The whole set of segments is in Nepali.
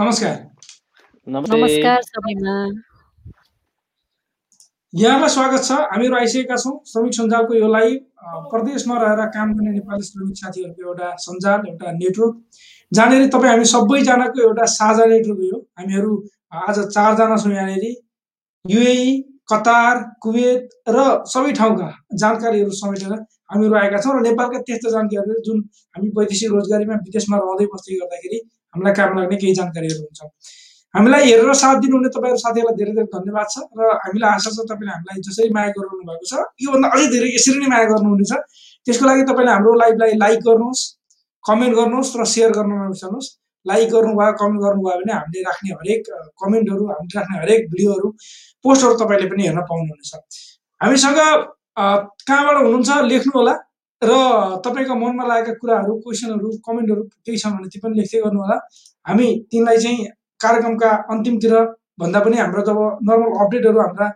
नमस्कार नमस्कार सबैमा यहाँलाई स्वागत छ हामीहरू आइसकेका छौँ श्रमिक सञ्जालको यो लाइभ प्रदेशमा रहेर काम गर्ने नेपाली श्रमिक साथीहरूको एउटा सञ्जाल एउटा नेटवर्क जहाँनिर तपाईँ हामी सबैजनाको एउटा साझा नेटवर्क हो हामीहरू आज चारजना छौँ यहाँनिर युए कतार कुवेत र सबै ठाउँका जानकारीहरू समेटेर हामीहरू आएका छौँ र नेपालका त्यस्ता जानकारीहरू जुन हामी वैदेशिक रोजगारीमा विदेशमा रहँदै बस्दै गर्दाखेरि हामीलाई काम लाग्ने केही जानकारीहरू हुन्छ। हामीलाई हेरेर साथ दिनुहुने तपाईँहरू साथीहरूलाई धेरै धेरै धन्यवाद छ र हामीलाई आशा छ तपाईँले हामीलाई जसरी माया गरिरहनु भएको छ योभन्दा अझै धेरै यसरी नै माया गर्नुहुनेछ। त्यसको लागि तपाईँले हाम्रो लाइभलाई लाइक गर्नुहोस् कमेन्ट गर्नुहोस् र सेयर गर्न नबिर्सनुहोस्। लाइक गर्नुभयो कमेन्ट गर्नुभयो भने हामीले राख्ने हरेक कमेन्टहरू हामीले राख्ने हरेक भिडियोहरू पोस्टहरू तपाईँले पनि हेर्न पाउनुहुनेछ। हामीसँग कहाँबाट हुनुहुन्छ लेख्नु होला र तपाईँको मनमा लागेका कुराहरू क्वेसनहरू कमेन्टहरू केही छ भने त्यो पनि लेख्दै गर्नु होला। हामी तिनलाई चाहिँ कार्यक्रमका अन्तिमतिर भन्दा पनि हाम्रो जब नर्मल अपडेटहरू हाम्रा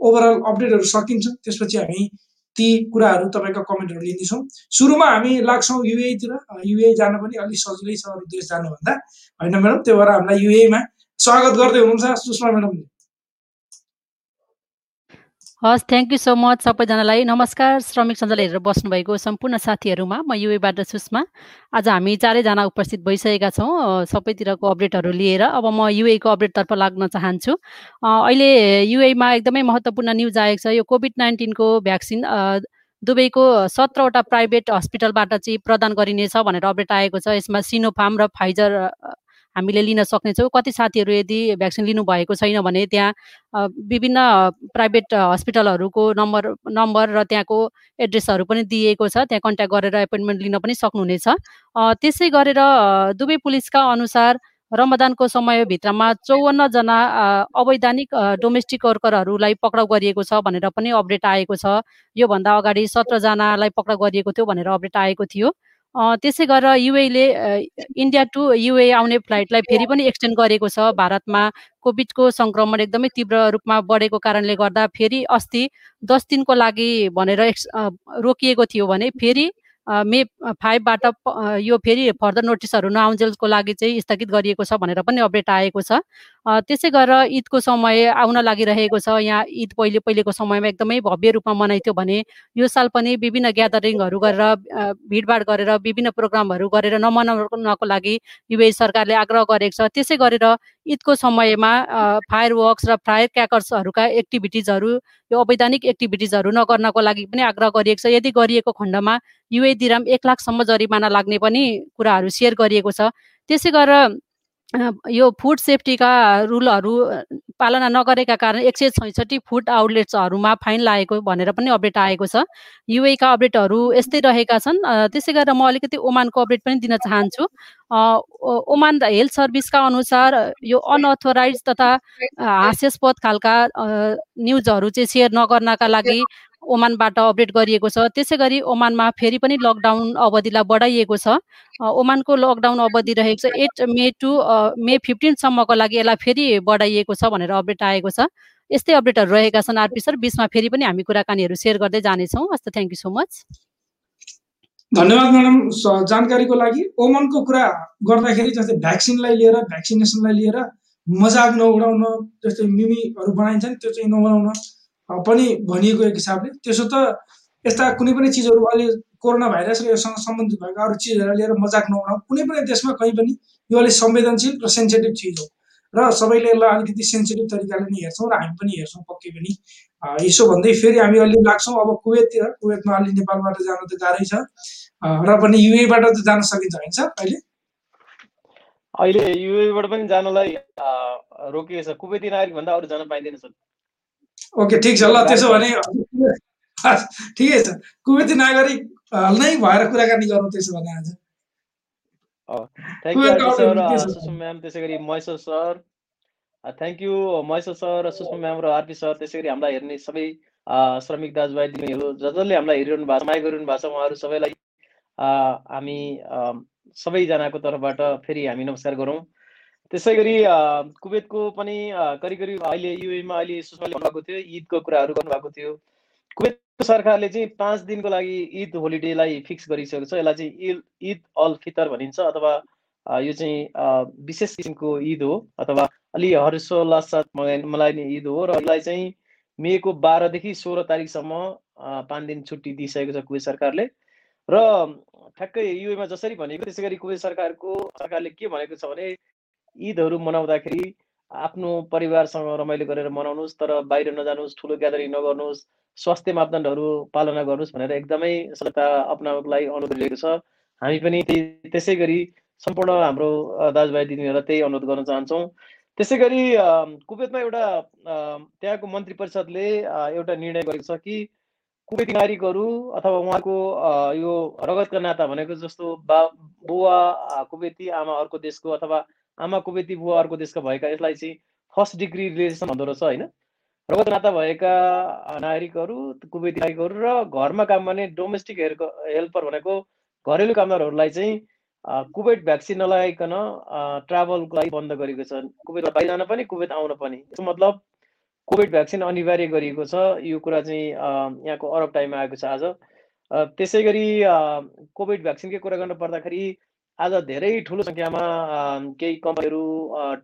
ओभरअल अपडेटहरू सकिन्छ त्यसपछि हामी ती कुराहरू तपाईँको कमेन्टहरू लिँदैछौँ। सुरुमा हामी लाग्छौँ युएतिर युए जान पनि अलिक सजिलै छ अरू देश जानुभन्दा। होइन म्याडम? त्यो भएर हामीलाई युएमा स्वागत गर्दै हुनुहुन्छ सुषमा म्याडमले। हस् थ्याङ्क यू सो मच सबैजनालाई। नमस्कार श्रमिक सञ्जाल हेरेर बस्नुभएको सम्पूर्ण साथीहरूमा म युएबाट सुषमा। आज हामी चारैजना उपस्थित भइसकेका छौँ सबैतिरको अपडेटहरू लिएर। अब म युएको अपडेटतर्फ लाग्न चाहन्छु। अहिले युएमा एकदमै महत्त्वपूर्ण न्युज आएको छ यो कोभिड नाइन्टिनको भ्याक्सिन। दुबईको सत्रवटा प्राइभेट हस्पिटलबाट चाहिँ प्रदान गरिनेछ भनेर अपडेट आएको छ। यसमा सिनोफार्म र फाइजर हामीले लिन सक्नेछौँ। कति साथीहरू यदि भ्याक्सिन लिनुभएको छैन भने त्यहाँ विभिन्न प्राइभेट हस्पिटलहरूको नम्बर नम्बर र त्यहाँको एड्रेसहरू पनि दिएको छ। त्यहाँ कन्ट्याक्ट गरेर एपोइन्टमेन्ट लिन पनि सक्नुहुनेछ। त्यसै गरेर दुवै पुलिसका अनुसार रमदानको समयभित्रमा चौवन्नजना अवैधानिक डोमेस्टिक वर्करहरूलाई पक्राउ गरिएको छ भनेर पनि अपडेट आएको छ। योभन्दा अगाडि सत्रजनालाई पक्राउ गरिएको थियो भनेर अपडेट आएको थियो। त्यसै गरेर युएले इन्डिया टु युए आउने फ्लाइटलाई फेरि पनि एक्सटेन्ड गरेको छ। भारतमा कोभिडको सङ्क्रमण एकदमै तीव्र रूपमा बढेको कारणले गर्दा फेरि अस्ति दस दिनको लागि भनेर रोकिएको थियो भने फेरि मे फाइभबाट यो फेरि फर्दर नोटिसहरू नआउन्जेलको लागि चाहिँ स्थगित गरिएको छ भनेर पनि अपडेट आएको छ। त्यसै गरेर ईदको समय आउन लागिरहेको छ। यहाँ ईद पहिले पहिलेको समयमा एकदमै भव्य रूपमा मनाइथ्यो भने यो साल पनि विभिन्न ग्यादरिङहरू गरेर भिडभाड गरेर विभिन्न प्रोग्रामहरू गरेर नमनाउनको लागि युए सरकारले आग्रह गरेको छ। त्यसै गरेर ईदको समयमा फायर वर्क्स र फायर क्याकर्सहरूका एक्टिभिटिजहरू यो अवैधानिक एक्टिभिटिजहरू नगर्नको लागि पनि आग्रह गरिएको छ। यदि गरिएको खण्डमा युए दिराम एक लाखसम्म जरिमाना लाग्ने पनि कुराहरू सेयर गरिएको छ। त्यसै गरेर यो फुड सेफ्टीका रुलहरू पालना नगरेका कारण एक सय छैसठी फुड आउटलेट्सहरूमा फाइन लागेको भनेर पनि अपडेट आएको छ। युएका अपडेटहरू यस्तै रहेका छन्। त्यसै गरेर म अलिकति ओमानको अपडेट पनि दिन चाहन्छु। ओमान हेल्थ सर्भिसका अनुसार यो अनअथोराइज तथा हास्यास्पद खालका न्युजहरू चाहिँ सेयर नगर्नका लागि ओमानबाट अपडेट गरिएको छ। त्यसै गरी ओमानमा फेरि पनि लकडाउन अवधिलाई बढाइएको छ। ओमानको लकडाउन अवधि रहेको छ एट मे टु मे फिफ्टिनसम्मको लागि यसलाई फेरि बढाइएको छ भनेर अपडेट आएको छ। यस्तै अपडेटहरू रहेका छन् आरपी सर। बिचमा फेरि पनि हामी कुराकानीहरू सेयर गर्दै जानेछौँ। हस् थ्याङ्क यू सो मच धन्यवाद म्याडम जानकारीको लागि ओमनको कुरा गर्दाखेरि जस्तै भ्याक्सिनलाई लिएर भ्याक्सिनेसनलाई लिएर मजाक नउडाउन जस्तै मिमीहरू बनाइन्छन् त्यो चाहिँ नबनाउन पनि भनिएको एक हिसाबले त्यसो त यस्ता कुनै पनि चिजहरू अहिले कोरोना भाइरस र योसँग सम्बन्धित भएका अरू चिजहरूलाई लिएर मजाक नहुन कुनै पनि देशमा कहीँ पनि यो अलिक संवेदनशील र सेन्सिटिभ चिज हो। र सबैले यसलाई अलिकति सेन्सिटिभ तरिकाले नै हेर्छौँ र हामी पनि हेर्छौँ पक्कै पनि। यसो भन्दै फेरि हामी अलि लाग्छौँ अब कुवेततिर कुवेतमा अलि नेपालबाट जान त गाह्रै छ। र पनि युएबाट त जान सकिन्छ होइन सर अहिले? अहिले युएबाट पनि जानलाई रोकिएको छ कुवेती नागरिक भन्दा अरू जान पाइँदैन सर। ओके ठिक छ ल त्यसो भने ठिकै छ। कुवेती नागरिक नै भएर कुराकानी गरौँ त्यसो भने आज। म्याम त्यसै गरी Maheshwar sir. Thank you Maheshwar sir Sushma ma'am र आरपी सर त्यसै गरी हामीलाई हेर्ने सबै श्रमिक दाजुभाइ दिदीहरू ज जसले हामीलाई हेरिरहनु भएको छ माया गरिरहनु भएको छ उहाँहरू सबैलाई हामी सबैजनाको तर्फबाट फेरि हामी नमस्कार गरौँ। त्यसै गरी कुवेतको पनि करिब करिब अहिले युएमा अहिले सुषमाले भन्नुभएको थियो ईदको कुराहरू गर्नुभएको थियो। कुवेत सरकारले चाहिँ पाँच दिनको लागि ईद होलिडेलाई फिक्स गरिसकेको छ। यसलाई चाहिँ इद ईद अल फितर भनिन्छ अथवा यो चाहिँ विशेष किसिमको ईद हो अथवा अलि हर्षोल्लास साथ मनाइने ईद हो र यसलाई चाहिँ मेको बाह्रदेखि सोह्र तारिकसम्म पाँच दिन छुट्टी दिइसकेको छ कुवेत सरकारले। र ठ्याक्कै युएमा जसरी भनेको त्यसै गरी कुवेत सरकारको सरकारले के भनेको छ भने ईदहरू मनाउँदाखेरि आफ्नो परिवारसँग रमाइलो गरेर मनाउनुहोस् तर बाहिर नजानुहोस् ठुलो ग्यादरिङ नगर्नुहोस् स्वास्थ्य मापदण्डहरू पालना गर्नुहोस् भनेर एकदमै सजगता अप्नाउनुको लागि अनुरोध गरिएको छ। हामी पनि त्यसै गरी सम्पूर्ण हाम्रो दाजुभाइ दिदीहरूलाई त्यही अनुरोध गर्न चाहन्छौँ। त्यसै गरी कुवेतमा एउटा त्यहाँको मन्त्री परिषदले एउटा निर्णय गरेको छ कि कुवेती नागरिकहरू अथवा उहाँको यो रगतका नाता भनेको जस्तो बा बुवा कुवेती आमा अर्को देशको अथवा आमा कुवेती बुवा अर्को देशका भएका यसलाई चाहिँ फर्स्ट डिग्री रिलेसन भन्दो रहेछ होइन? रगत नाता भएका नागरिकहरू कुवेती नागरिकहरू र घरमा काम गर्ने डोमेस्टिक हेल्पर भनेको घरेलु कामदारहरूलाई चाहिँ कुवेट भ्याक्सिन नलगाइकन ट्राभलको लागि बन्द गरेको छ। कुवेत बाहिर जान पनि कुवेत आउन पनि। यसको मतलब कोभिड भ्याक्सिन अनिवार्य गरिएको छ। यो कुरा चाहिँ यहाँको अरब टाइममा आएको छ आज। त्यसै गरी कोभिड भ्याक्सिनकै कुरा गर्नु पर्दाखेरि आज धेरै ठुलो सङ्ख्यामा केही कम्पनीहरू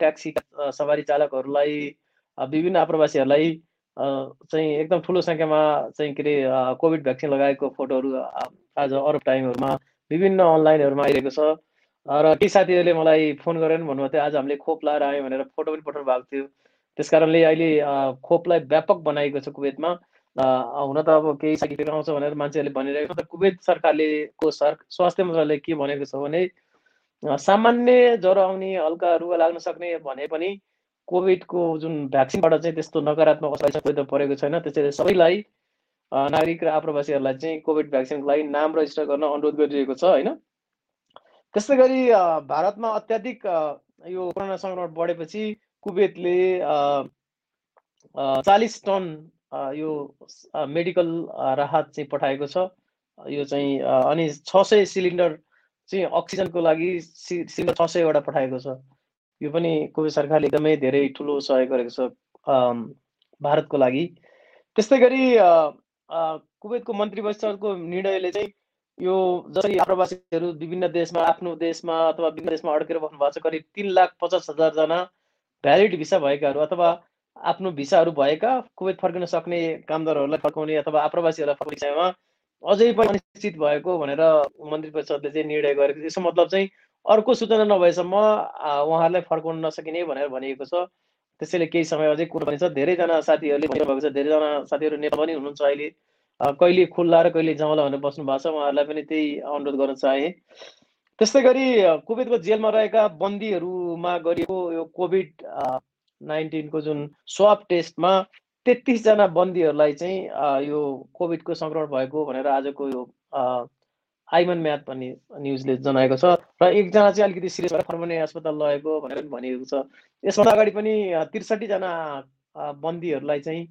ट्याक्सी सवारी चालकहरूलाई विभिन्न आप्रवासीहरूलाई चाहिँ एकदम ठुलो सङ्ख्यामा चाहिँ के अरे कोभिड भ्याक्सिन लगाएको फोटोहरू आज अरब टाइमहरूमा विभिन्न अनलाइनहरूमा आइरहेको छ। र केही साथीहरूले मलाई फोन गरेर भन्नुभएको थियो आज हामीले खोप लाएर आयौँ भनेर फोटो पनि पठाउनु भएको थियो। त्यस कारणले अहिले खोपलाई व्यापक बनाएको छ कुवेतमा। हुन त अब केही साइड इफेक्ट आउँछ भनेर मान्छेहरूले भनिरहेको छ कुवेत सरकारले को सर स्वास्थ्य मन्त्रालयले के भनेको छ भने सामान्य ज्वरो आउने हल्का रुगा लाग्न सक्ने भने पनि कोभिडको जुन भ्याक्सिनबाट चाहिँ त्यस्तो नकारात्मक असर त परेको छैन। त्यसैले सबैलाई नागरिक र आप्रवासीहरूलाई चाहिँ कोभिड भ्याक्सिनको लागि नाम रजिस्टर गर्न अनुरोध गरिरहेको छ होइन? त्यस्तै गरी भारतमा अत्याधिक यो कोरोना सङ्क्रमण बढेपछि कुवेतले चालिस टन यो मेडिकल राहत चाहिँ पठाएको छ। यो चाहिँ अनि छ सय सिलिन्डर चाहिँ अक्सिजनको लागि सिलिन्डर छ सयवटा पठाएको छ। यो पनि कुवेत सरकारले एकदमै धेरै ठुलो सहयोग गरेको छ भारतको लागि। त्यस्तै गरी कुवेतको मन्त्री परिषदको निर्णयले चाहिँ यो जसरी आप्रवासीहरू विभिन्न देशमा आफ्नो देशमा अथवा विभिन्न देशमा अड्केर बस्नु भएको छ करिब तिन लाख पचास हजारजना भ्यालिड भिसा भएकाहरू अथवा आफ्नो भिसाहरू भएका कुवेत फर्किन सक्ने कामदारहरूलाई फर्काउने अथवा आप्रवासीहरूलाई फर्काउने विषयमा अझै पनि अनिश्चित भएको भनेर मन्त्री परिषदले चाहिँ निर्णय गरेको यसको मतलब चाहिँ अर्को सूचना नभएसम्म उहाँहरूलाई फर्काउन नसकिने भनेर भनिएको छ। त्यसैले केही समय अझै कुरो पनि छ धेरैजना साथीहरूले भनिरहेको छ। धेरैजना साथीहरू नेपाल पनि हुनुहुन्छ अहिले। कहिले खुल्ला र कहिले जाउँला भनेर बस्नु भएको छ। उहाँहरूलाई पनि त्यही अनुरोध गर्न चाहे। त्यस्तै गरी कुवेतको जेलमा रहेका बन्दीहरूमा गरिएको यो कोभिड नाइन्टिनको जुन स्वाब टेस्टमा तेत्तिसजना बन्दीहरूलाई चाहिँ यो कोभिडको सङ्क्रमण भएको भनेर आजको यो आइमन म्याथ भन्ने न्युजले जनाएको छ र एकजना चाहिँ अलिकति सिरियस भएर फर्मने अस्पताल लगेको भनेर पनि भनिएको छ। यसभन्दा अगाडि पनि त्रिसठीजना बन्दीहरूलाई चाहिँ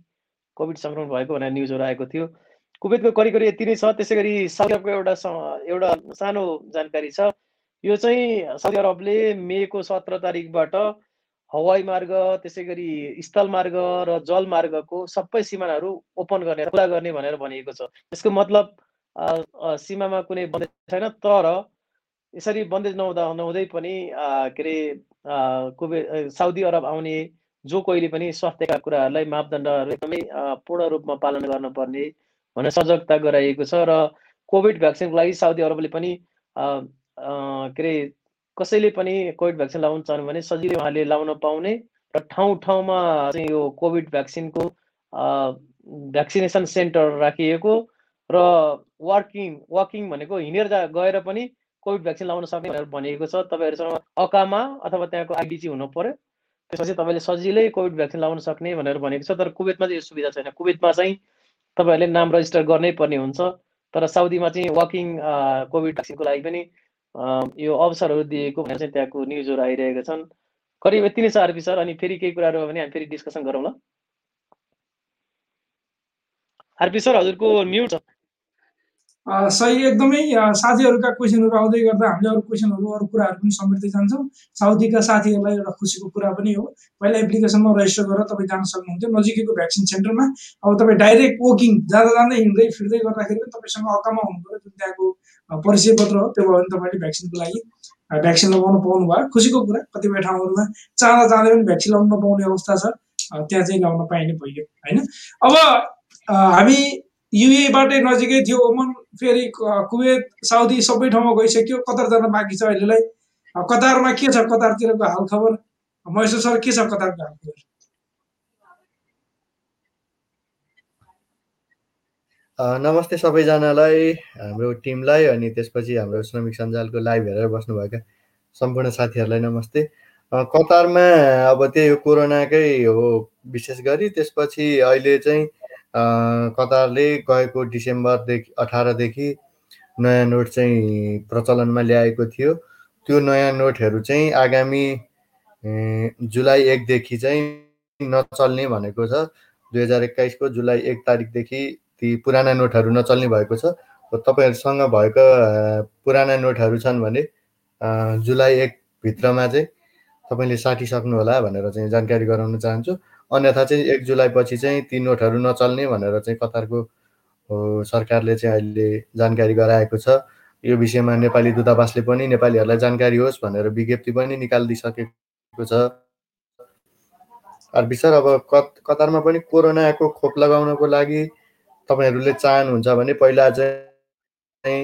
कोभिड सङ्क्रमण भएको भनेर न्युजहरू आएको थियो। करिब करिब यति नै छ त्यसै गरी साउदी अरबको एउटा एउटा सानो जानकारी छ। यो चाहिँ साउदी अरबले मेको सत्र तारिकबाट हवाई मार्ग त्यसै गरी स्थल मार्ग र जल मार्गको सबै सिमानाहरू ओपन गर्ने खुला गर्ने भनेर भनिएको छ। यसको मतलब सीमामा कुनै बन्देज छैन तर यसरी बन्देज नहुँदा नहुँदै पनि के अरे कुवे साउदी अरब आउने जो कोहीले पनि स्वास्थ्यका कुराहरूलाई मापदण्डहरू एकदमै पूर्ण रूपमा पालन गर्नुपर्ने भनेर सजगता गराइएको छ। र कोभिड भ्याक्सिनको लागि साउदी अरबले पनि के अरे कसैले पनि कोभिड भ्याक्सिन लगाउन चाहनु भने सजिलै उहाँले लाउन पाउने र ठाउँ ठाउँमा चाहिँ यो कोभिड भ्याक्सिनको भ्याक्सिनेसन सेन्टर राखिएको र वार्किङ वाकिङ भनेको हिँडेर जा गएर पनि कोभिड भ्याक्सिन लाउन सक्ने भनेर भनिएको छ। तपाईँहरूसँग अकामा अथवा त्यहाँको आइडिजी हुनु पर्यो। त्यसपछि तपाईँले सजिलै कोभिड भ्याक्सिन लाउन सक्ने भनेर भनेको छ। तर कुवेतमा चाहिँ यो सुविधा छैन। कुवेतमा चाहिँ तपाईँहरूले नाम रजिस्टर गर्नै पर्ने हुन्छ। तर साउदीमा चाहिँ वाकिङ कोभिड भ्याक्सिनको लागि पनि यो अवसरहरू दिएको भनेर चाहिँ त्यहाँको न्युजहरू आइरहेका छन्। करिब यति नै छ आरपी सर अनि फेरि केही कुराहरू भने हामी फेरि डिस्कसन गरौँ ल आरपी सर हजुरको म्युट छ। सही एकदमै साथीहरूका क्वेसनहरू आउँदै गर्दा हामीले अरू क्वेसनहरू अरू कुराहरू पनि समेट्दै जान्छौँ। साउदीका साथीहरूलाई एउटा खुसीको कुरा पनि हो। पहिला एप्लिकेसनमा रजिस्टर गरेर तपाईँ जान सक्नुहुन्थ्यो। नजिकैको भ्याक्सिन सेन्टरमा। अब तपाईँ डाइरेक्ट वकिङ जाँदा जाँदै हिँड्दै फिर्दै गर्दाखेरि पनि तपाईँसँग अकामा हुनु पऱ्यो। जुन त्यहाँको परिचय पत्र हो त्यो भयो भने तपाईँले भ्याक्सिनको लागि भ्याक्सिन लगाउनु पाउनु भयो खुसीको कुरा कतिपय ठाउँहरूमा चाँदा चाँदै पनि भ्याक्सिन लगाउनु नपाउने अवस्था छ। त्यहाँ चाहिँ लगाउन पाइने भइयो होइन? अब हामी युएबाटै नजिकै थियो। ओमन फेरि कुवेत साउदी सबै ठाउँमा गइसक्यो। कतार जान बाँकी छ अहिलेलाई। कतारमा के छ कतारतिरको हालखबर? महेश्वर सर के छ कतारको हालखबर? नमस्ते सबैजनालाई हाम्रो टिमलाई अनि त्यसपछि हाम्रो श्रमिक सञ्जालको लाइभ हेरेर बस्नुभएका सम्पूर्ण साथीहरूलाई नमस्ते। कतारमा अब त्यही हो कोरोनाकै हो विशेष गरी त्यसपछि अहिले चाहिँ कतारले गएको डिसेम्बरदेखि अठारदेखि नयाँ नोट चाहिँ प्रचलनमा ल्याएको थियो। त्यो नयाँ नोटहरू चाहिँ आगामी जुलाई एकदेखि चाहिँ नचल्ने भनेको छ। दुई हजार एक्काइसको जुलाई एक तारिकदेखि ती पुराना नोटहरू नचल्ने भएको छ। तपाईँहरूसँग भएको पुराना नोटहरू छन् भने जुलाई एकभित्रमा चाहिँ तपाईँले साटिसक्नु होला भनेर चाहिँ जानकारी गराउन चाहन्छु। अन्यथा चाहिँ एक जुलाई पछि चाहिँ ती नोटहरू नचल्ने भनेर चाहिँ कतारको सरकारले चाहिँ अहिले जानकारी गराएको छ। यो विषयमा नेपाली दूतावासले पनि नेपालीहरूलाई जानकारी होस् भनेर विज्ञप्ति पनि निकालिदिइसकेको छ। सर अब कतारमा पनि कोरोनाको खोप लगाउनको लागि तपाईँहरूले चाहनुहुन्छ भने पहिला चाहिँ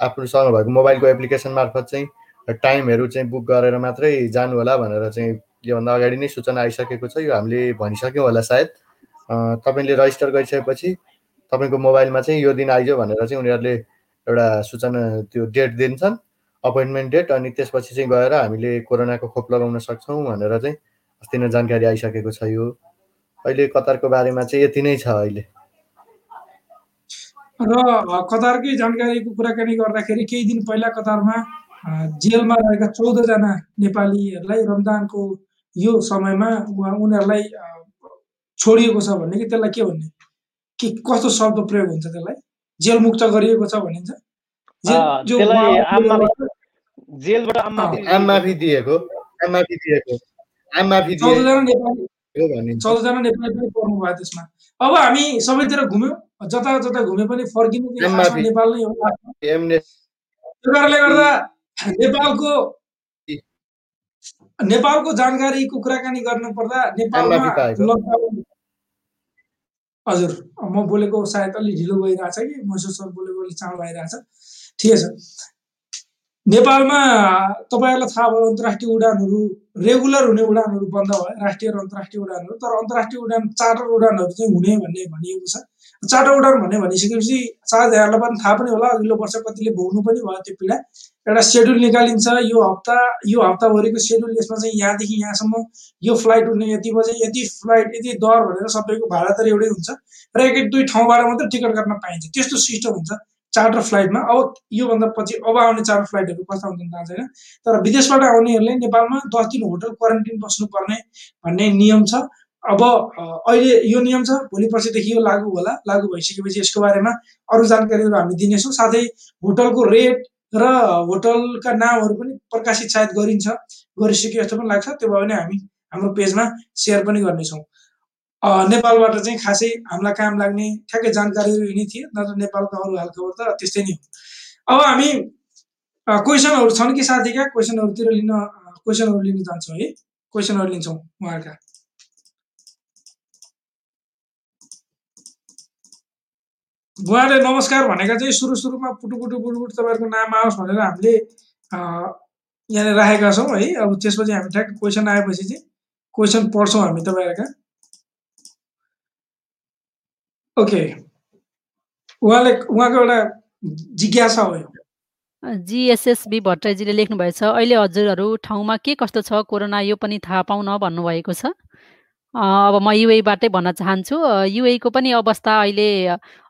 आफ्नोसँग भएको मोबाइलको एप्लिकेसन मार्फत चाहिँ टाइमहरू चाहिँ बुक गरेर मात्रै जानु होला भनेर चाहिँ योभन्दा अगाडि नै सूचना आइसकेको छ यो हामीले भनिसक्यौँ होला सायद। तपाईँले रजिस्टर गरिसकेपछि तपाईँको मोबाइलमा चाहिँ यो दिन आइज भनेर चाहिँ उनीहरूले एउटा सूचना त्यो डेट दिन्छन् अपोइन्टमेन्ट डेट अनि त्यसपछि चाहिँ गएर हामीले कोरोनाको खोप लगाउन सक्छौँ भनेर चाहिँ अस्ति नै जानकारी आइसकेको छ यो। अहिले कतारको बारेमा चाहिँ यति नै छ अहिले। र कतारकै जानकारीको कुराकानी गर्दाखेरि केही दिन पहिला कतारमा जेलमा रहेका चौधजना नेपालीहरूलाई रमजानको यो समयमा उनीहरूलाई छोडिएको छ भन्ने कि त्यसलाई के भन्ने? के कस्तो शब्द प्रयोग हुन्छ त्यसलाई? जेल मुक्त गरिएको छ भनिन्छ। चौधजना नेपाली चौधजना नेपाली पनि पर्नु भयो त्यसमा। अब हामी सबैतिर घुम्यौँ जता जता घुमे पनि फर्किनु नेपाल नै हो। त्यो कारणले गर्दा नेपालको नेपालको जानकारीको कुराकानी गर्नु पर्दा नेपालमा हजुर म बोलेको सायद अलिक ढिलो भइरहेछ कि महेश्वर सर बोलेको अलिक चाँडो भइरहेछ ठिकै छ। नेपालमा तपाईँहरूलाई थाहा भयो अन्तर्राष्ट्रिय उडानहरू रेगुलर हुने उडानहरू बन्द भयो राष्ट्रिय र अन्तर्राष्ट्रिय उडानहरू। तर अन्तर्राष्ट्रिय उडान चार्टर उडानहरू चाहिँ हुने भन्ने भनिएको छ। चार्टर उडान भन्ने भनिसकेपछि सायद पनि थाहा पनि होला अघिल्लो वर्ष कतिले भोग्नु पनि भयो त्यो पीडा। एउटा सेड्युल निकालिन्छ यो हप्ता यो हप्ताभरिको सेड्युल यसमा चाहिँ यहाँदेखि यहाँसम्म यो फ्लाइट उड्ने यति बजे यति फ्लाइट यति दर भनेर सबैको भाडा त एउटै हुन्छ। र एक दुई ठाउँबाट मात्रै टिकट काट्न पाइन्छ। त्यस्तो सिस्टम हुन्छ। चार्टर फ्लाइटमा अब योभन्दा पछि अब आउने चार्टर फ्लाइटहरू कस्ता हुन्छन् थाहा छैन। तर विदेशबाट आउनेहरूले नेपालमा दस दिन होटल क्वारेन्टिन बस्नुपर्ने भन्ने नियम छ। अब अहिले यो नियम छ। भोलि पर्सिदेखि यो लागू होला। लागू भइसकेपछि यसको बारेमा अरू जानकारीहरू हामी दिनेछौँ। साथै होटलको रेट र होटलका नामहरू पनि प्रकाशित सायद गरिन्छ। गरिसक्यो जस्तो पनि लाग्छ। त्यो भयो भने हामी हाम्रो पेजमा सेयर पनि गर्नेछौँ। नेपालबाट चाहिँ खासै हामीलाई काम लाग्ने ठ्याक्कै जानकारीहरू यिनी थिए नत्र नेपालको अरू हालखबर त त्यस्तै नै हो। अब हामी क्वेसनहरू छन् कि साथीका? क्वेसनहरूतिर लिन क्वेसनहरू लिन जान्छौँ है। क्वेसनहरू लिन्छौँ उहाँहरूका। उहाँले नमस्कार भनेका चाहिँ सुरु सुरुमा पुटु पुटु पुटुपुट तपाईँहरूको नाम आओस् भनेर हामीले यहाँनिर राखेका छौँ है। अब त्यसपछि हामी ठ्याक्क क्वेसन आएपछि चाहिँ क्वेसन पढ्छौँ हामी तपाईँहरूका। ओके उहाँले उहाँको एउटा जिज्ञासा हो जिएसएसबी भट्टराईजीले लेख्नुभएछ अहिले हजुरहरू ठाउँमा के कस्तो छ? कोरोना यो पनि थाहा पाउन भन्नुभएको छ। अब म युएबाटै भन्न चाहन्छु। युएको पनि अवस्था अहिले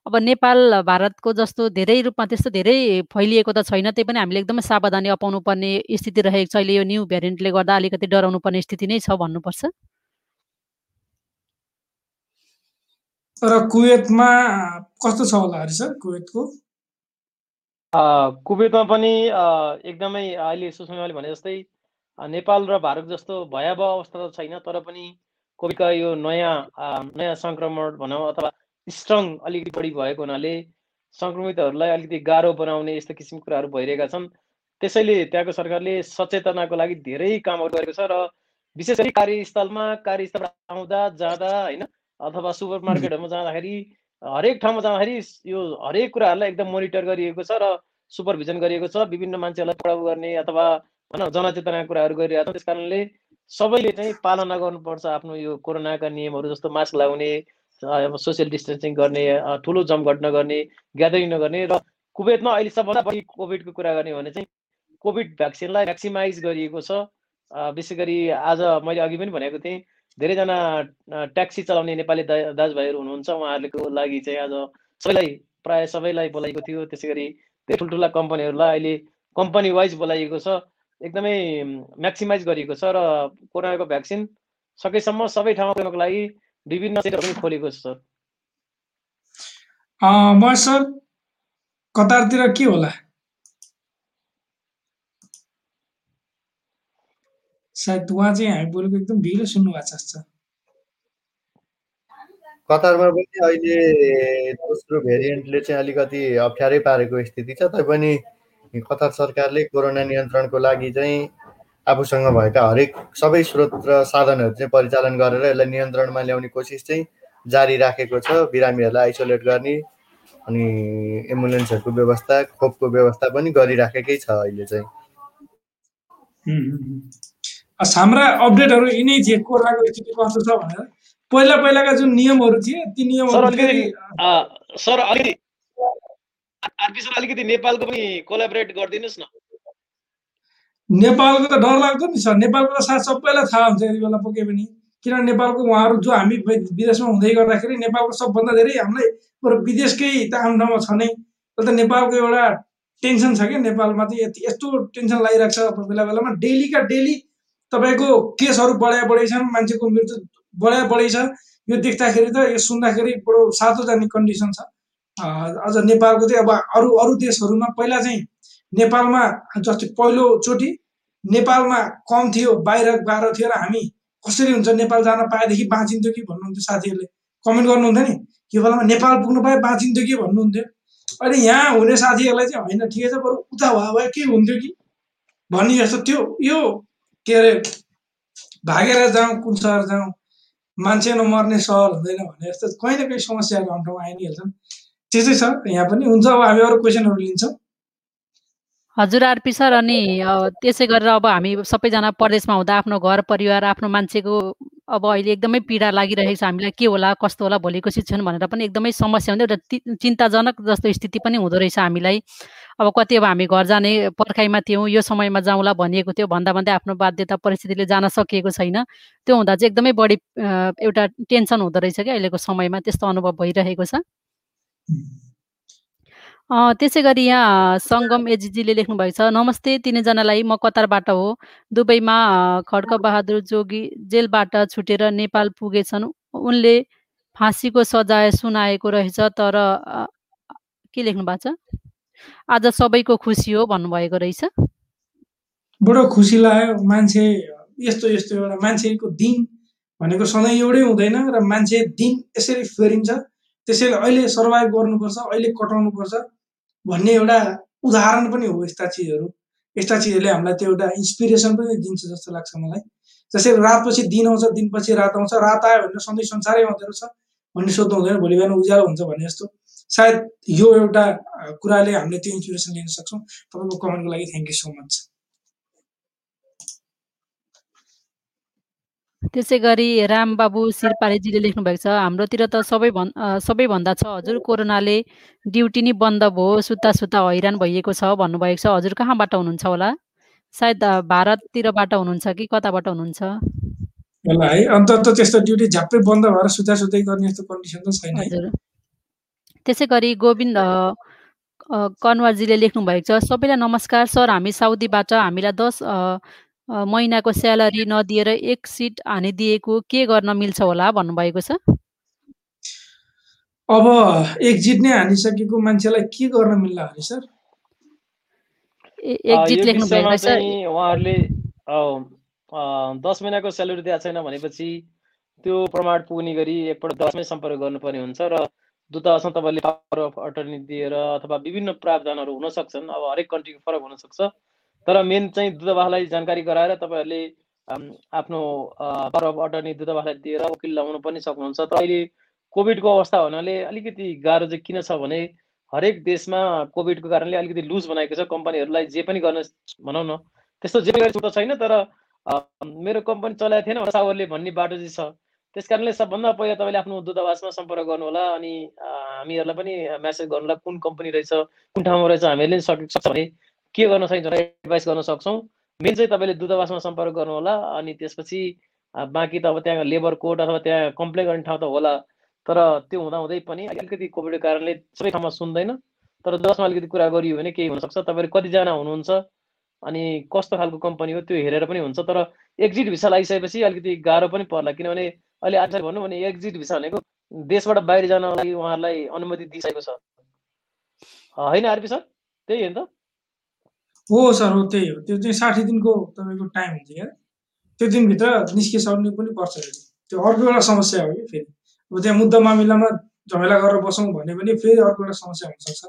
अब नेपाल भारतको जस्तो धेरै रूपमा त्यस्तो धेरै फैलिएको त छैन त्यही पनि हामीले एकदमै सावधानी अपाउनु पर्ने स्थिति रहेको छ। अहिले यो न्यू भेरिएन्टले गर्दा अलिकति डराउनु पर्ने स्थिति नै छ भन्नुपर्छ। र कुवेतमा कस्तो छ होला हरि सर कुवेतको कुवेतमा पनि एकदमै अहिले सुषमाले भने जस्तै नेपाल र भारत जस्तो भयावह अवस्था त छैन तर पनि कोभिडका यो नयाँ नयाँ सङ्क्रमण भनौँ अथवा स्ट्रङ अलिकति बढी भएको हुनाले सङ्क्रमितहरूलाई अलिकति गाह्रो बनाउने यस्तो किसिमको कुराहरू भइरहेका छन्। त्यसैले त्यहाँको सरकारले सचेतनाको लागि धेरै कामहरू गरेको छ र विशेष गरी कार्यस्थलमा कार्यस्थलबाट आउँदा जाँदा होइन अथवा सुपर मार्केटहरूमा जाँदाखेरि हरेक ठाउँमा जाँदाखेरि यो हरेक कुराहरूलाई एकदम मोनिटर गरिएको छ र सुपरभिजन गरिएको छ विभिन्न मान्छेहरूलाई पढाउ गर्ने अथवा भनौँ जनचेतनाका कुराहरू गरिरहेको छ। त्यस कारणले सबैले चाहिँ पालना गर्नुपर्छ आफ्नो यो कोरोनाका नियमहरू जस्तो मास्क लगाउने अब सोसियल डिस्टेन्सिङ गर्ने ठुलो जमघट नगर्ने ग्यादरिङ नगर्ने र कुवेतमा अहिले सबभन्दा बढी कोभिडको कुरा गर्ने भने चाहिँ कोभिड भ्याक्सिनलाई भ्याक्सिमाइज गरिएको छ। विशेष गरी आज मैले अघि पनि भनेको थिएँ धेरैजना ट्याक्सी चलाउने नेपाली दा दाजुभाइहरू हुनुहुन्छ। उहाँहरूको लागि चाहिँ आज सबैलाई प्रायः सबैलाई बोलाइएको थियो। त्यसै गरी धेरै ठुल्ठुला कम्पनीहरूलाई अहिले कम्पनी वाइज बोलाइएको छ। एकदमै म्याक्सिमाइज गरिएको छ र कोरोनाको भ्याक्सिन सकेसम्म सबै ठाउँमा लागि विभिन्न सेन्टरहरू पनि खोलेको छ सर। सर कतारतिर के होला? सायद उहाँ चाहिँ हामी बोलेको एकदम ढिलो सुन्नु भएको छ कतारमा पनि अहिले दोस्रो भेरिएन्टले चाहिँ अलिकति अप्ठ्यारै पारेको स्थिति छ। तैपनि कतार सरकारले कोरोना नियन्त्रणको लागि चाहिँ आफूसँग भएका हरेक सबै स्रोत र साधनहरू चाहिँ परिचालन गरेर यसलाई नियन्त्रणमा ल्याउने कोसिस चाहिँ जारी राखेको छ। बिरामीहरूलाई आइसोलेट गर्ने अनि एम्बुलेन्सहरूको व्यवस्था खोपको व्यवस्था पनि गरिराखेकै छ अहिले चाहिँ। हाम्रा अपडेटहरू यिनै थिए कोरोनाको स्थिति कस्तो छ भनेर। पहिला पहिलाका जुन नियमहरू थिए ती नियमहरू सर अलिकति अलिकति नेपालको पनि कोलाबरेट गरिदिनुहोस् न। नेपालको त डर लाग्दो नि सर। नेपालको त साथ सबैलाई थाहा हुन्छ यति बेला पके पनि। किनभने नेपालको उहाँहरू जो हामी विदेशमा हुँदै गर्दाखेरि नेपालको सबभन्दा धेरै हामीलाई बरु विदेशकै त आफ्नो ठाउँमा छ नै। त नेपालको एउटा टेन्सन छ क्या। नेपालमा चाहिँ यति यस्तो टेन्सन लागिरहेको छ। बेला बेलामा डेलीका डेली तपाईँको केसहरू बढाइ बढै छन् मान्छेको मृत्यु बढाइ बढै छ यो देख्दाखेरि त यो सुन्दाखेरि बडो सातो जाने कन्डिसन छ। अझ नेपालको चाहिँ अब अरू अरू देशहरूमा पहिला चाहिँ नेपालमा जस्तै पहिलोचोटि नेपालमा कम थियो बाहिर गएर थियो र हामी कसरी हुन्छ नेपाल जान पाएदेखि बाँचिन्थ्यो कि भन्नुहुन्थ्यो साथीहरूले। कमेन्ट गर्नुहुन्थ्यो नि यो बेलामा नेपाल पुग्नु पाए बाँचिन्थ्यो कि भन्नुहुन्थ्यो। अहिले यहाँ हुने साथीहरूलाई चाहिँ होइन ठिकै छ बरु उता भयो भए के हुन्थ्यो कि? भन्ने जस्तो त्यो यो के अरे भागेर जाउँ कुन सहर जाउँ मान्छे नमर्ने सहर हुँदैन भने जस्तो कहीँ न कहीँ समस्याहरू हाम्रो आइ नै हाल्छन् त्यस्तै छ यहाँ पनि हुन्छ। अब हामी अरू क्वेसनहरू लिन्छौँ। हजुर आरपी सर अनि त्यसै गरेर अब हामी सबैजना परदेशमा हुँदा आफ्नो घर परिवार आफ्नो मान्छेको अब अहिले एकदमै पीडा लागिरहेको छ हामीलाई के होला कस्तो होला भोलिको शिक्षण भनेर पनि एकदमै समस्या हुँदै एउटा चिन्ताजनक जस्तो स्थिति पनि हुँदो रहेछ हामीलाई। अब कति अब हामी घर जाने पर्खाइमा थियौँ यो समयमा जाउँला भनिएको थियो भन्दा भन्दै आफ्नो बाध्यता परिस्थितिले जान सकिएको छैन। त्यो हुँदा चाहिँ एकदमै बढी एउटा टेन्सन हुँदो रहेछ क्या अहिलेको समयमा त्यस्तो अनुभव भइरहेको छ। त्यसै गरी यहाँ सङ्गम एजीजीले लेख्नुभएको छ नमस्ते तिनैजनालाई म कतारबाट हो। दुबईमा खड्कबहादुर जोगी जेलबाट छुटेर नेपाल पुगेछन्। उनले फाँसीको सजाय सुनाएको रहेछ तर के लेख्नु भएको छ? आज सबैको खुसी हो भन्नुभएको रहेछ। बडो खुसी लाग्यो। मान्छे यस्तो यस्तो एउटा मान्छेको दिन भनेको सधैँ एउटै हुँदैन र मान्छे दिन यसरी फेरिन्छ। त्यसैले अहिले सर्भाइभ गर्नुपर्छ अहिले कटाउनुपर्छ। भन्ने एउटा उदाहरण पनि हो यस्ता चिजहरू। यस्ता चिजहरूले हामीलाई त्यो एउटा इन्सपिरेसन पनि दिन्छ जस्तो लाग्छ मलाई। जस्तै रातपछि दिन आउँछ दिनपछि रात आउँछ रात आयो भने सधैँ संसारै आउँदो रहेछ भन्ने सोध्नु हुँदैन भोलि बिहान उज्यालो हुन्छ भने जस्तो। सायद यो एउटा कुराले हामीले त्यो इन्सपिरेसन लिन सक्छौँ। तपाईँको कमेन्टको लागि थ्याङ्क यू सो मच त्यसै गरी रामबाबु सिरपारेजीले लेख्नु भएको छ हाम्रोतिर त सबै भन् सबैभन्दा छ। हजुर कोरोनाले ड्युटी नै बन्द भयो सुत्ता सुत्ता हैरान भइएको छ भन्नुभएको छ। हजुर कहाँबाट हुनुहुन्छ होला? सायद भारततिरबाट हुनुहुन्छ कि कताबाट हुनुहुन्छ? होला है। अन्त त त्यस्तो ड्युटी झ्याप्पै बन्द भएर सुत्ता सुत्तै गर्ने जस्तो कन्डिसन त छैन हजुर। त्यसै गरी गोविन्द कनवारजीले लेख्नु भएको छ सबैलाई नमस्कार सर हामी साउदीबाट हामीलाई दस महिनाको स्यालेरी नदिएर एक सिट हानिदिएको के गर्न मिल्छ होला भन्नुभएको छ? अब एक्जिट नै हानिसकेको मान्छेलाई के गर्न मिल्ला हरे सर? ए- अ, एक्जिट यो लेख्नु भएको छ चाहिँ उहाँहरूले दस महिनाको स्यालेरी दिएको छैन भनेपछि त्यो प्रमाण पुग्ने गरी एकपल्ट दसमै सम्पर्क गर्नुपर्ने हुन्छ र दूतावासमा तपाईँले पावर अफ अटर्नी दिएर अथवा विभिन्न प्रावधानहरू हुन सक्छन्। अब हरेक कन्ट्रीको फरक हुनसक्छ तर मेन चाहिँ दूतावासलाई जानकारी गराएर तपाईँहरूले आफ्नो पावर अफ अटर्नी दूतावासलाई दिएर वकिल लगाउनु पनि सक्नुहुन्छ। तर अहिले कोभिडको अवस्था हुनाले अलिकति गाह्रो चाहिँ किन छ भने हरेक देशमा कोभिडको कारणले अलिकति लुज बनाएको छ। कम्पनीहरूलाई जे पनि गर्न भनौँ न त्यस्तो जे पनि छैन। तर मेरो कम्पनी चलाएको थिएन सावरले भन्ने बाटो चाहिँ छ। त्यस कारणले सबभन्दा पहिला तपाईँले आफ्नो दूतावासमा सम्पर्क गर्नुहोला अनि हामीहरूलाई पनि म्यासेज गर्नुहोला कुन कम्पनी रहेछ कुन ठाउँमा रहेछ हामीहरूले नि सकि सक्छ भने के गर्न सकिन्छ एडभाइस गर्न सक्छौँ। मेन चाहिँ तपाईँले दूतावासमा सम्पर्क गर्नुहोला अनि त्यसपछि बाँकी त अब त्यहाँ लेबर कोड अथवा त्यहाँ कम्प्लेन गर्ने ठाउँ त होला। तर त्यो हुँदाहुँदै पनि अलिकति कोभिडको कारणले सबै ठाउँमा सुन्दैन। तर दसमा अलिकति कुरा गरियो भने केही हुनसक्छ। तपाईँहरू कतिजना हुनुहुन्छ अनि कस्तो खालको कम्पनी हो त्यो हेरेर पनि हुन्छ। तर एक्जिट भिसा लगाइसकेपछि अलिकति गाह्रो पनि पर्ला। किनभने अहिले आज भनौँ भने एक्जिट भिसा भनेको देशबाट बाहिर जानको लागि उहाँहरूलाई अनुमति दिइसकेको छ। होइन आरपी सर? त्यही हो नि त? हो सर हो त्यही हो। त्यो चाहिँ साठी दिनको तपाईँको टाइम हुन्छ क्या। त्यो दिनभित्र निस्किसक्नु पनि पर्छ फेरि त्यो अर्को एउटा समस्या हो कि फेरि। अब त्यहाँ मुद्दा मामिलामा झमेला गरेर बसौँ भने पनि फेरि अर्को एउटा समस्या हुनसक्छ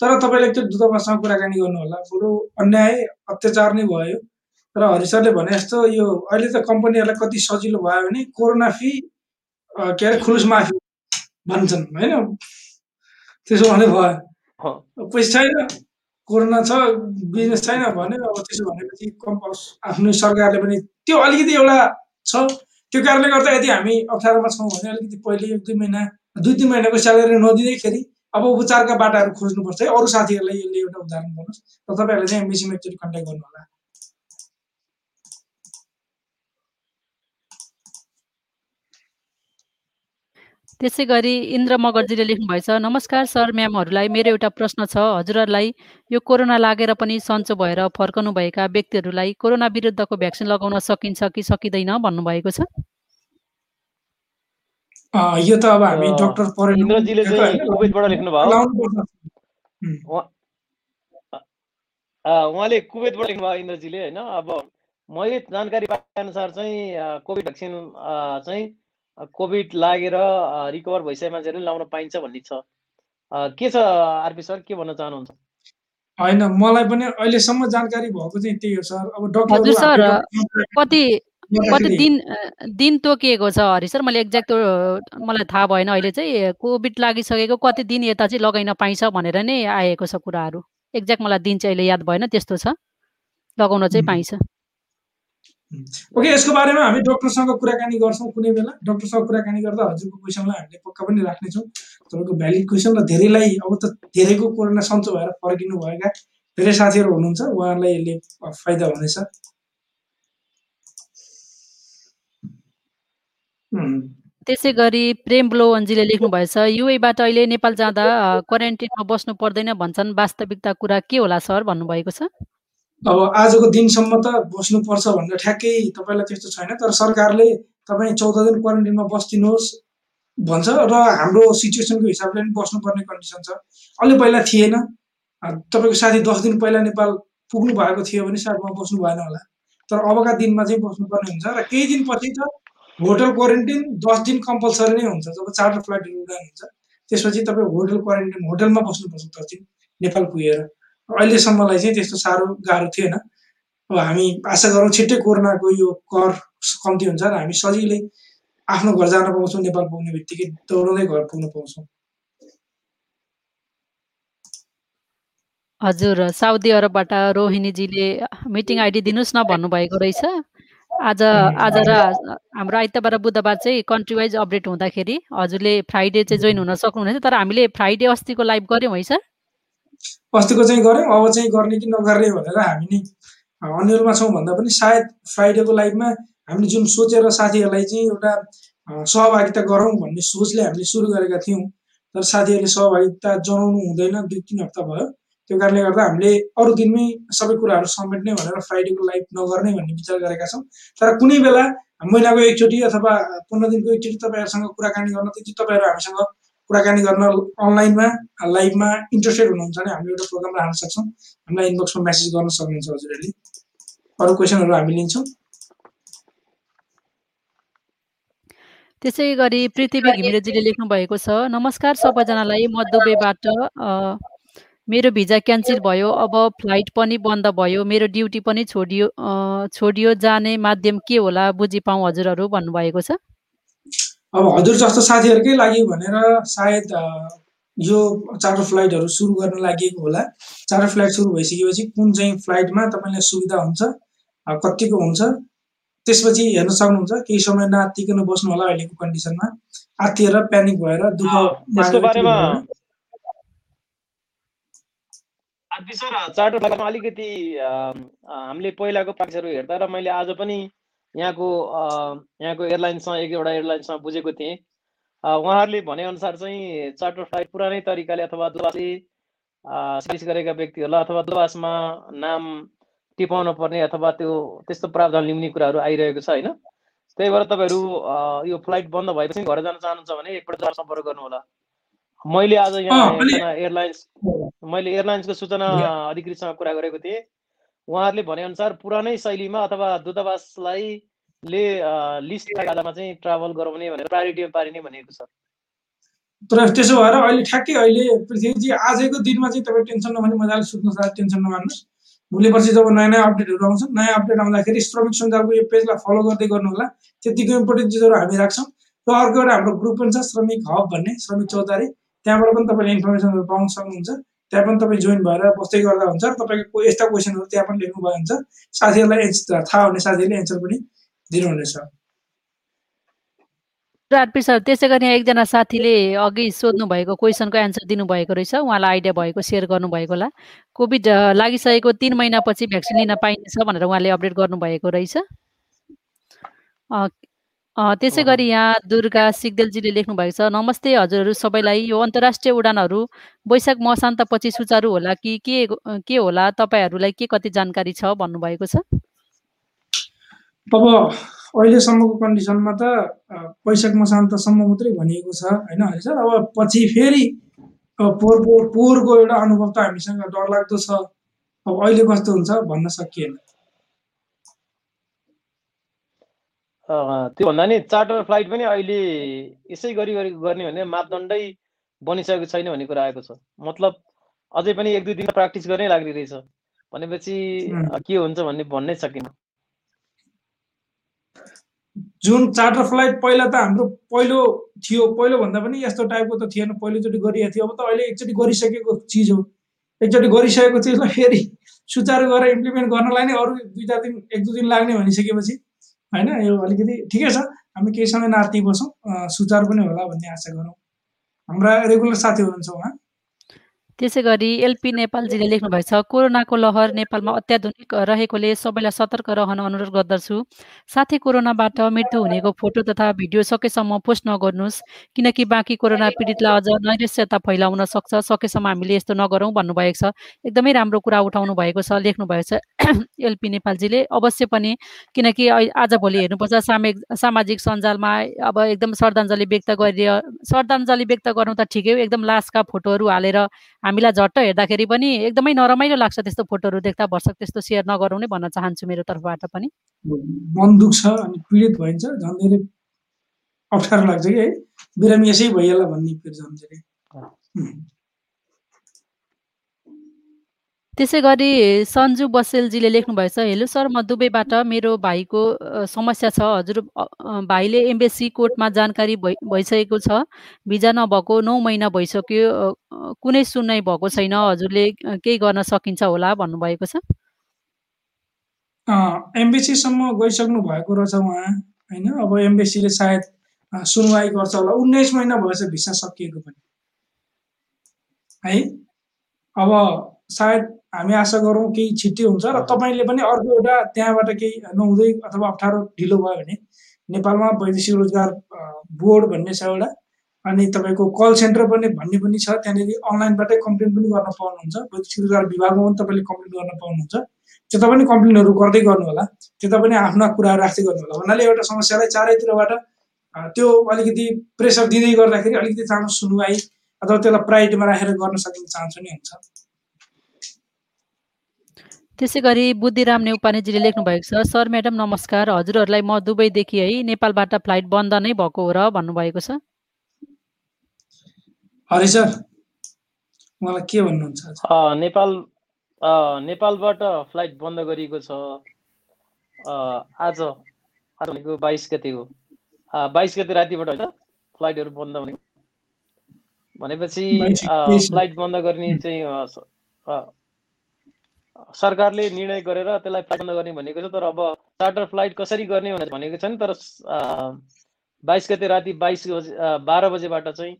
तर तपाईँले एकचोटि दूतावाससँग कुराकानी गर्नु होला बरु अन्याय अत्याचार नै भयो। र हरि सरले भने जस्तो यो अहिले त कम्पनीहरूलाई कति सजिलो भयो भने कोरोना फी अ, के अरे खुलुस माफी भन्छन् होइन? त्यसो भने भयो। अँ, पैसा छैन। कोरोना छ बिजनेस छैन भने अब त्यसो भनेपछि कम्पाउस आफ्नो सरकारले पनि त्यो अलिकति एउटा छ। त्यो कारणले गर्दा यदि हामी अप्ठ्यारोमा छौँ भने अलिकति पहिले एक दुई महिना दुई तिन महिनाको स्यालेरी नदिँदैखेरि अब उपचारका बाटाहरू खोज्नुपर्छ है। अरू साथीहरूलाई यसले एउटा उदाहरण गर्नुहोस् र तपाईँहरूले चाहिँ एमबिसीमा एकचोटि कन्ट्याक्ट गर्नु त्यसै गरी इन्द्र मगर्जीले लेख्नुभएछ नमस्कार सर म्यामहरूलाई मेरो एउटा प्रश्न छ। हजुरहरूलाई यो कोरोना लागेर पनि सन्चो भएर फर्कनुभएका व्यक्तिहरूलाई कोरोना विरुद्धको भ्याक्सिन लगाउन सकिन्छ कि सकिँदैन भन्नुभएको छ? यो त अब हामी डक्टर इन्द्रजीले उहाँले कुवेतबाट लेख्नुभयो इन्द्रजीले होइन? अब मैले जानकारी पाएअनुसार चाहिँ कोभिड भ्याक्सिन चाहिँ कोभिड लागेर रिकभर भइसकेको मान्छेहरूले लाउन पाइन्छ भन्ने छ। के छ आरपी सर के भन्न चाहनुहुन्छ? होइन मलाई पनि अहिलेसम्म जानकारी भएको चाहिँ त्यही हो सर। अब हजुर डक्टरहरू सर डक्टर कति कति दिन दिन तोकिएको छ हरि सर? मैले एक्ज्याक्ट मलाई थाहा भएन अहिले चाहिँ। कोभिड लागिसकेको कति दिन यता चाहिँ लगाइन पाइन्छ भनेर नै आएको छ कुराहरू। एक्ज्याक्ट मलाई दिन चाहिँ अहिले याद भएन त्यस्तो छ। लगाउन चाहिँ पाइन्छ। ओके यसको बारेमा हामी डक्टरसँग कुराकानी गर्छौँ कुनै बेला। डक्टरसँग कुराकानी गर्दा हजुरको क्वेसनलाई हामीले पक्का पनि राख्नेछौँ। तपाईँको भ्यालिड क्वेसन र धेरैलाई अब त धेरैको कोरोना सन्चो भएर फर्किनु भएका धेरै साथीहरू हुनुहुन्छ उहाँहरूलाई यसले फाइदा हुनेछ। त्यसै गरी प्रेम ब्लोवन्जीले लेख्नुभएछ युएबाट अहिले नेपाल जाँदा क्वारेन्टिनमा बस्नु पर्दैन भन्छन् वास्तविकता कुरा के होला सर भन्नुभएको छ? अब आजको दिनसम्म त बस्नुपर्छ भनेर ठ्याक्कै तपाईँलाई त्यस्तो छैन तर सरकारले तपाईँ चौध दिन क्वारेन्टिनमा बस्दिनुहोस् भन्छ र हाम्रो सिचुएसनको हिसाबले पनि बस्नुपर्ने कन्डिसन छ। अलि पहिला थिएन। तपाईँको साथी दस दिन पहिला नेपाल पुग्नु भएको थियो भने सायद उहाँ बस्नु भएन होला। तर अबका दिनमा चाहिँ बस्नुपर्ने हुन्छ र केही दिनपछि त होटल क्वारेन्टिन दस दिन कम्पलसरी नै हुन्छ जब चार्टर फ्लाइटहरू उडान हुन्छ। त्यसपछि तपाईँ होटल क्वारेन्टिन होटलमा बस्नुपर्छ दस दिन नेपाल पुगेर। अहिलेसम्मलाई चाहिँ त्यस्तो साह्रो गाह्रो थिएन। अब हामी आशा गरौँ छिट्टै कोरोनाको यो कर कम्ती हुन्छ र हामी सजिलै आफ्नो घर जान पाउँछौँ नेपाल पुग्ने बित्तिकै दौडाउँदै घर पुग्न पाउँछौँ। हजुर साउदी अरबबाट रोहिणीजीले मिटिङ आइडी दिनुहोस् न भन्नुभएको रहेछ। आज आज र हाम्रो आइतबार बुधबार चाहिँ कन्ट्री वाइज अपडेट हुँदाखेरि हजुरले फ्राइडे चाहिँ जोइन हुन सक्नुहुनेछ तर हामीले फ्राइडे अस्तिको लाइभ गऱ्यौँ है सर? अस्तिको चाहिँ गऱ्यौँ अब चाहिँ गर्ने कि नगर्ने भनेर हामी नि अन्यलमा छौँ भन्दा पनि सायद फ्राइडेको लाइभमा हामीले जुन सोचेर साथीहरूलाई चाहिँ एउटा सहभागिता गरौँ भन्ने सोचले हामीले सुरु गरेका थियौँ तर साथीहरूले सहभागिता जनाउनु हुँदैन दुई तिन हप्ता भयो। त्यो कारणले गर्दा हामीले अरू दिनमै सबै कुराहरू समेट्ने भनेर फ्राइडेको लाइभ नगर्ने भन्ने विचार गरेका छौँ। तर कुनै बेला महिनाको एकचोटि अथवा पन्ध्र दिनको एकचोटि तपाईँहरूसँग कुराकानी गर्न चाहिँ तपाईँहरू हामीसँग कुराकानी गर्न अनलाइनमा लाइभमा इन्ट्रेस्टेड हुनुहुन्छ भने हामीले एउटा प्रोग्राम राख्न सक्छौँ। हामीलाई इनबक्समा मेसेज गर्न सक्नुहुन्छ हजुरहरूले। अरू क्वेसनहरू हामी लिन्छौँ। त्यसै गरी पृथ्वी घिमिरेजीले लेख्नु भएको छ नमस्कार सबैजनालाई म दुबईबाट मेरो भिजा क्यान्सल भयो अब फ्लाइट पनि बन्द भयो मेरो ड्युटी पनि छोडियो छोडियो जाने माध्यम के होला बुझि पाऊँ हजुरहरू भन्नुभएको छ। अब हजुर जस्तो साथीहरूकै लागि भनेर सायद यो चार्टर फ्लाइटहरू सुरु गर्न लागि होला। चार्टर फ्लाइट सुरु भइसकेपछि कुन चाहिँ फ्लाइटमा तपाईँलाई सुविधा हुन्छ कतिको हुन्छ त्यसपछि हेर्न सक्नुहुन्छ। केही समय नआत्तिकन बस्नु होला अहिलेको कन्डिसनमा आत्तिएर प्यानिक भएर दुःख सर चार्टर अलिकति हामीले पहिलाको प्र्याक्टिसहरू हेर्दा र मैले आज पनि यहाँको यहाँको एयरलाइन्ससँग एक एउटा एयरलाइन्ससँग बुझेको थिएँ। उहाँहरूले भनेअनुसार चाहिँ चार्टर फ्लाइट पुरानै तरिकाले अथवा दूतावासले सर्भिस गरेका व्यक्तिहरूलाई अथवा दूतावासमा नाम टिपाउनु पर्ने अथवा त्यो त्यस्तो प्रावधान ल्याउने कुराहरू आइरहेको छ होइन? त्यही भएर तपाईँहरू यो फ्लाइट बन्द भएपछि घर जान चाहनुहुन्छ भने एकपल्ट सम्पर्क गर्नु होला मैले आज यहाँ एयरलाइन्स मैले एयरलाइन्सको सूचना अधिकृतसँग कुरा गरेको थिएँ। उहाँहरूले भनेअनुसार पुरानै शैलीमा अथवा दूतावासलाई ले लिस्ट आधारमा चाहिँ ट्राभल गराउने भनेर प्रायोरिटीमा पारिने भनेको छ। तर त्यसो भएर अहिले ठ्याक्कै अहिले पृथ्वीजी आजको दिनमा चाहिँ तपाईँ टेन्सन नभने मजाले सुत्नु टेन्सन नमान्नुहोस्। भोलि पर्सि जब नयाँ नयाँ अपडेटहरू आउँछ नयाँ अपडेट आउँदाखेरि श्रमिक सञ्जालको यो पेजलाई फलो गर्दै गर्नु होला त्यतिको इम्पोर्टेन्ट चिजहरू हामी राख्छौँ। र अर्को एउटा हाम्रो ग्रुप पनि छ श्रमिक हब भन्ने श्रमिक चौतारी। त्यहाँबाट पनि तपाईँले इन्फर्मेसनहरू पाउन सक्नुहुन्छ। त्यहाँ पनि तपाईँ जोइन भएर बस्दै गर्दा हुन्छ। र तपाईँको यस्ता क्वेसनहरू त्यहाँ पनि लेख्नुभयो हुन्छ। साथीहरूलाई थाहा हुने साथीहरूले एन्सर पनि दिनुहुनेछ। सर त्यसै गरी एकजना साथीले अघि सोध्नु भएको क्वेसनको एन्सर दिनुभएको रहेछ। उहाँलाई आइडिया भएको सेयर गर्नुभएको होला। कोभिड लागिसकेको तिन महिनापछि भ्याक्सिन लिन पाइनेछ भनेर उहाँले अपडेट गर्नुभएको रहेछ। त्यसै गरी यहाँ दुर्गा सिगदेलजीले लेख्नु भएको छ नमस्ते हजुरहरू सबैलाई यो अन्तर्राष्ट्रिय उडानहरू वैशाख मसान्तपछि सुचारू होला कि के के होला तपाईँहरूलाई के कति जानकारी छ भन्नुभएको छ? अब अहिलेसम्मको कन्डिसनमा त वैशाख मसान्तसम्म मात्रै भनिएको छ होइन सर? अब पछि फेरि पोहोरको पोहोरको एउटा अनुभव त हामीसँग डरलाग्दो छ। अब अहिले कस्तो हुन्छ भन्न सकिएन। त्योभन्दा नि चार्टर फ्लाइट पनि अहिले यसै गरी गर्ने भने मापदण्डै बनिसकेको छैन भन्ने कुरा आएको छ। मतलब अझै पनि एक दुई दिन प्र्याक्टिस गर्नै लाग्ने रहेछ भनेपछि के हुन्छ भन्ने भन्नै सकिनँ। जुन चार्टर फ्लाइट पहिला त हाम्रो पहिलो थियो पहिलो भन्दा पनि यस्तो टाइपको त थिएन। पहिलोचोटि गरिएको थियो। अब त अहिले एकचोटि गरिसकेको चिज हो। एकचोटि गरिसकेको चिजलाई फेरि सुचारू गरेर इम्प्लिमेन्ट गर्नलाई नै अरू दुई चार दिन एक दुई दिन लाग्ने भनिसकेपछि होइन? यो अलिकति ठिकै छ। हामी केही समय नाति बसौँ। सुचारू पनि होला भन्ने आशा गरौँ। हाम्रा रेगुलर साथी हुनुहुन्छ उहाँ त्यसै गरी एलपी नेपालजीले लेख्नु भएको छ कोरोनाको लहर नेपालमा अत्याधुनिक रहेकोले सबैलाई सतर्क रहन अनुरोध गर्दछु। साथै कोरोनाबाट मृत्यु हुनेको फोटो तथा भिडियो सकेसम्म पोस्ट नगर्नुहोस् किनकि बाँकी कोरोना पीडितलाई अझ नैरस्यता फैलाउन सक्छ। सकेसम्म हामीले यस्तो नगरौँ भन्नुभएको छ। एकदमै राम्रो कुरा उठाउनु भएको छ लेख्नु भएको छ एलपी नेपालजीले अवश्य पनि किनकि आजभोलि हेर्नुपर्छ सामिक सामाजिक सञ्जालमा अब एकदम श्रद्धाञ्जली व्यक्त गरिदियो श्रद्धाञ्जली व्यक्त गर्नु त ठिकै हो एकदम लासका फोटोहरू हालेर हामीलाई झट्ट हेर्दाखेरि पनि एकदमै नरमाइलो लाग्छ त्यस्तो फोटोहरू देख्दा भर्सक त्यस्तो सेयर नगरौँ नै भन्न चाहन्छु मेरो तर्फबाट पनि। मन दुख्छ अनि पीडित भइन्छ झन् धेरै अप्ठ्यारो लाग्छ कि है। बिरामी यसै भइहाल्ला भन्ने फेरि झन् धेरै। त्यसै गरी सन्जु बसेलजीले लेख्नुभएछ हेलो सर म दुबईबाट मेरो भाइको समस्या छ। हजुर भाइले एम्बेसी कोर्टमा जानकारी भइ भइसकेको छ। भिजा नभएको नौ महिना भइसक्यो। कुनै सुनवाई भएको छैन। हजुरले केही गर्न सकिन्छ होला भन्नुभएको छ? एम्बेसीसम्म गइसक्नु भएको रहेछ उहाँ होइन? अब एम्बेसीले सायद सुनवाई गर्छ होला। उन्नाइस महिना भएछ भिसा सकिएको पनि। है? अब सायद हामी आशा गरौँ केही छिट्टै हुन्छ र तपाईँले पनि अर्को एउटा त्यहाँबाट केही नहुँदै अथवा अप्ठ्यारो ढिलो भयो भने नेपालमा वैदेशिक रोजगार बोर्ड भन्ने छ एउटा अनि तपाईँको कल सेन्टर पनि भन्ने पनि छ। त्यहाँनिर अनलाइनबाटै कम्प्लेन पनि गर्न पाउनुहुन्छ। वैदेशिक रोजगार विभागमा पनि तपाईँले कम्प्लेन गर्न पाउनुहुन्छ। त्यता पनि कम्प्लेनहरू गर्दै गर्नु होला त्यता पनि आफ्ना कुराहरू राख्दै गर्नु होला भन्नाले एउटा समस्यालाई चारैतिरबाट त्यो अलिकति प्रेसर दिँदै गर्दाखेरि अलिकति चाँडो सुनवाई अथवा त्यसलाई प्रायोरिटीमा राखेर गर्न सक्ने चान्स पनि हुन्छ। त्यसै गरी बुद्धिराम नेउपानेजीले लेख्नु भएको छ सर म्याडम नमस्कार। हजुरहरूलाई म दुबईदेखि है नेपालबाट फ्लाइट बन्द नै भएको हो र भन्नुभएको छ। हरि सर उहाँलाई के भन्नुहुन्छ नेपाल अ, नेपालबाट फ्लाइट बन्द गरिएको छ। अ, आज आज भनेको बाइस गते हो। बाइस गते रातिबाट होइन फ्लाइटहरू बन्द भनेको। भनेपछि 22 अ, 23 फ्लाइट बन्द गर्ने चाहिँ सरकारले निर्णय गरेर त्यसलाई फ्लाइट बन्द गर्ने भनेको छ तर अब चार्टर फ्लाइट कसरी गर्ने भनेर भनेको छैन तर बाइस गते राति बाइस बजे बाह्र बजेबाट चाहिँ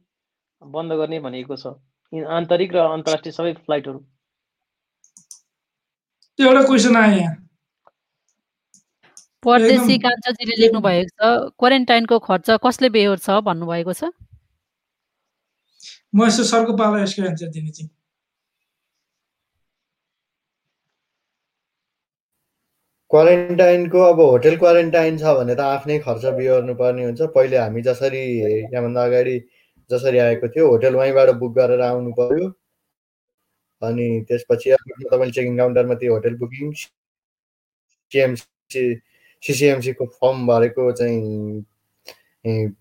बन्द गर्ने भनेको छ। आन्तरिक र अन्तर्राष्ट्रिय सबै फ्लाइटहरू त्यो एउटा क्वेसन आयो यहाँ। परदेशी कान्छाजीले लेख्नु भएको छ क्वारेन्टाइनको खर्च कसले बेहोर छ भन्नुभएको छ? म यसो सरको पालो यसको एन्सर दिने चाहिँ। क्वारेन्टाइनको अब होटेल क्वारेन्टाइन छ भने त आफ्नै खर्च बिहोर्नु पर्ने हुन्छ। पहिले हामी जसरी यहाँभन्दा अगाडि जसरी आएको थियो होटेल वहीँबाट बुक गरेर आउनु पर्यो अनि त्यसपछि तपाईँले चेकिङ काउन्टरमा त्यो होटेल बुकिङ सिएमसी सिसिएमसीको फर्म भरेको चाहिँ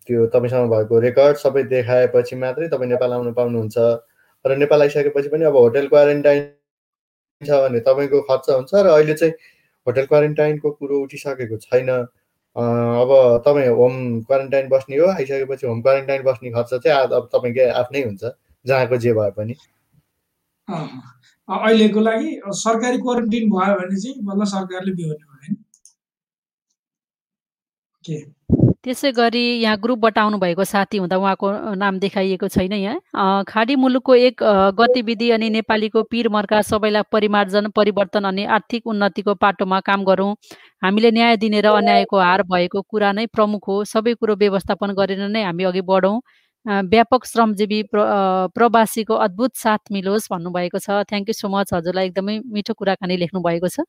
त्यो तपाईँसँग भएको रेकर्ड सबै देखाएपछि मात्रै तपाईँ नेपाल आउनु पाउनुहुन्छ। र नेपाल आइसकेपछि पनि अब होटेल क्वारेन्टाइन छ भने तपाईँको खर्च हुन्छ। र अहिले चाहिँ होटेल क्वारेन्टाइनको कुरो उठिसकेको छैन। अब तपाईँ होम क्वारेन्टाइन बस्ने हो आइसकेपछि होम क्वारेन्टाइन बस्ने खर्च चाहिँ अब तपाईँकै आफ्नै हुन्छ जहाँको जे भए पनि। अहिलेको लागि सरकारी क्वारेन्टिन भयो भने चाहिँ बल्ल सरकारले बिहोर्ने भयो के? त्यसै गरी यहाँ ग्रुपबाट आउनुभएको साथी हुँदा उहाँको नाम देखाइएको छैन यहाँ। खाडी मुलुकको एक गतिविधि अनि नेपालीको पीर मर्का सबैलाई परिमार्जन परिवर्तन अनि आर्थिक उन्नतिको पाटोमा काम गरौँ। हामीले न्याय दिने र अन्यायको हार भएको कुरा नै प्रमुख हो। सबै कुरो व्यवस्थापन गरेर नै हामी अघि बढौँ। व्यापक श्रमजीवी प्र प्रवासीको अद्भुत साथ मिलोस् भन्नुभएको छ। थ्याङ्क यू सो मच हजुरलाई एकदमै मिठो कुराकानी लेख्नु भएको छ।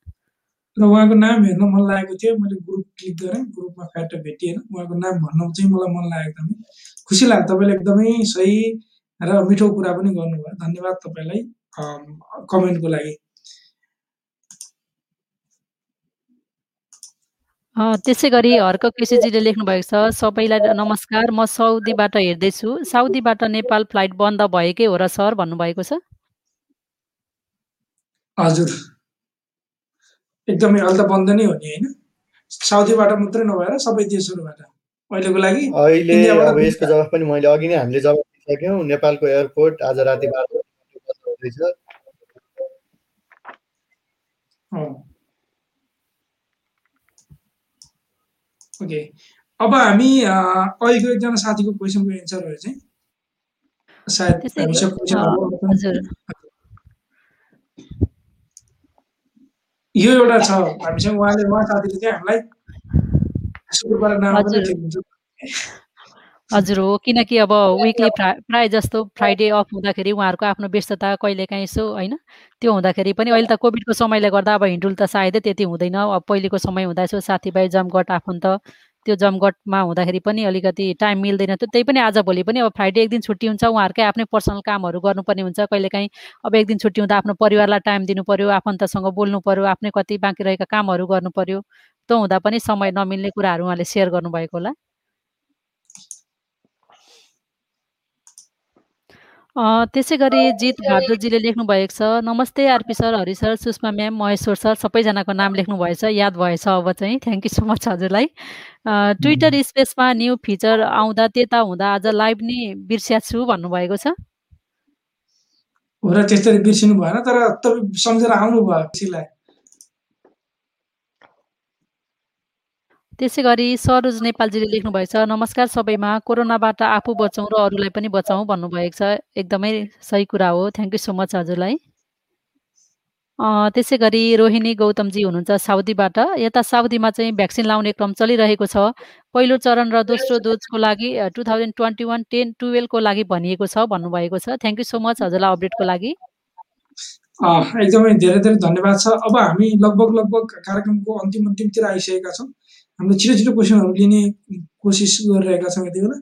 र उहाँको नाम हेर्न मन लागेको थियो। मैले ग्रुप क्लिक गरेँ ग्रुपमा फ्याट भेटिएन उहाँको नाम भन्न चाहिँ मलाई मन लाग्यो एकदमै। खुसी लाग्यो तपाईँले एकदमै सही र मिठो कुरा पनि गर्नुभयो। धन्यवाद तपाईँलाई कमेन्टको लागि। त्यसै गरी हर्क केसीजीले लेख्नु भएको छ सबैलाई नमस्कार। म साउदीबाट हेर्दैछु। साउदीबाट नेपाल फ्लाइट बन्द भएकै हो र सर भन्नुभएको छ? हजुर। एकदमै अहिले त बन्द नै हो नि होइन साउदीबाट मात्रै नभएर सबै देशहरूबाट। अहिलेको लागि अहिले अब यसको जवाफ पनि मैले अघि नै हामीले जवाफ दिइसक्यौँ। नेपालको एयरपोर्ट आज राति बाह्र हुँदैछ। ओके। अब हामी अहिलेको एकजना साथीको क्वेसनको एन्सरहरू चाहिँ। सायद त्यसै हामीसँग अ, क्वेसनहरू पनि- हजुर यो एउटा छ। हामीसँग उहाँले उहाँ साथीले चाहिँ हामीलाई हजुर। हो किनकि अब विकली प्रायः जस्तो फ्राइडे अफ हुँदाखेरि उहाँहरूको आफ्नो व्यस्तता कहिलेकाहीँ यसो होइन त्यो हुँदाखेरि पनि अहिले त कोभिडको समयले गर्दा अब हिँडुल त सायदै त्यति हुँदैन। अब पहिलेको समय हुँदा यसो साथीभाइ जमघट आफन्त त्यो जमघटमा हुँदाखेरि पनि अलिकति टाइम मिल्दैन। थियो त्यही पनि आजभोलि पनि अब फ्राइडे एक दिन छुट्टी हुन्छ उहाँहरूकै आफ्नै पर्सनल कामहरू गर्नुपर्ने हुन्छ। कहिलेकाहीँ अब एक दिन छुट्टी हुँदा आफ्नो परिवारलाई टाइम दिनु पऱ्यो आफन्तसँग बोल्नु पऱ्यो आफ्नै कति बाँकी रहेका कामहरू गर्नु पऱ्यो त्यो हुँदा पनि समय नमिल्ने कुराहरू उहाँले सेयर गर्नुभएको होला। अ, त्यसै गरी जित लेख्नु भएको छ। नमस्ते RP sir Hari sir Sushma ma'am Maheshwar sir सबैजनाको नाम लेख्नु भएछ याद भएछ अब चाहिँ। थ्याङ्क यू सो मच हजुरलाई। अ, ट्विटर स्पेसमा न्यू फिचर आउँदा त्यता हुँदा आज लाइभ नि बिर्स्या छु भन्नुभएको छ। हो र त्यसरी बिर्सिनु भएन तर तपाईँ सम्झेर आउनु भयो त्यसै गरी सरोज नेपालजीले लेख्नु भएछ नमस्कार सबैमा कोरोनाबाट आफू बचौँ र अरूलाई पनि बचाउँ भन्नुभएको छ। एकदमै सही कुरा हो। थ्याङ्क यू सो मच हजुरलाई। त्यसै गरी रोहिणी गौतमजी हुनुहुन्छ साउदीबाट। यता साउदीमा चाहिँ भ्याक्सिन लाउने क्रम चलिरहेको छ। पहिलो चरण र दोस्रो डोजको लागि two thousand twenty one ten टुवेल्भको लागि भनिएको छ भन्नुभएको छ। थ्याङ्क यू सो मच हजुरलाई अपडेटको लागि। एकदमै धेरै धेरै धन्यवाद छ। अब हामी लगभग लगभग कार्यक्रमको अन्तिम अन्तिमतिर आइसकेका छौँ। हामीले छिटो छिटो क्वेसनहरू लिने कोसिस गरिरहेका छौँ यति बेला।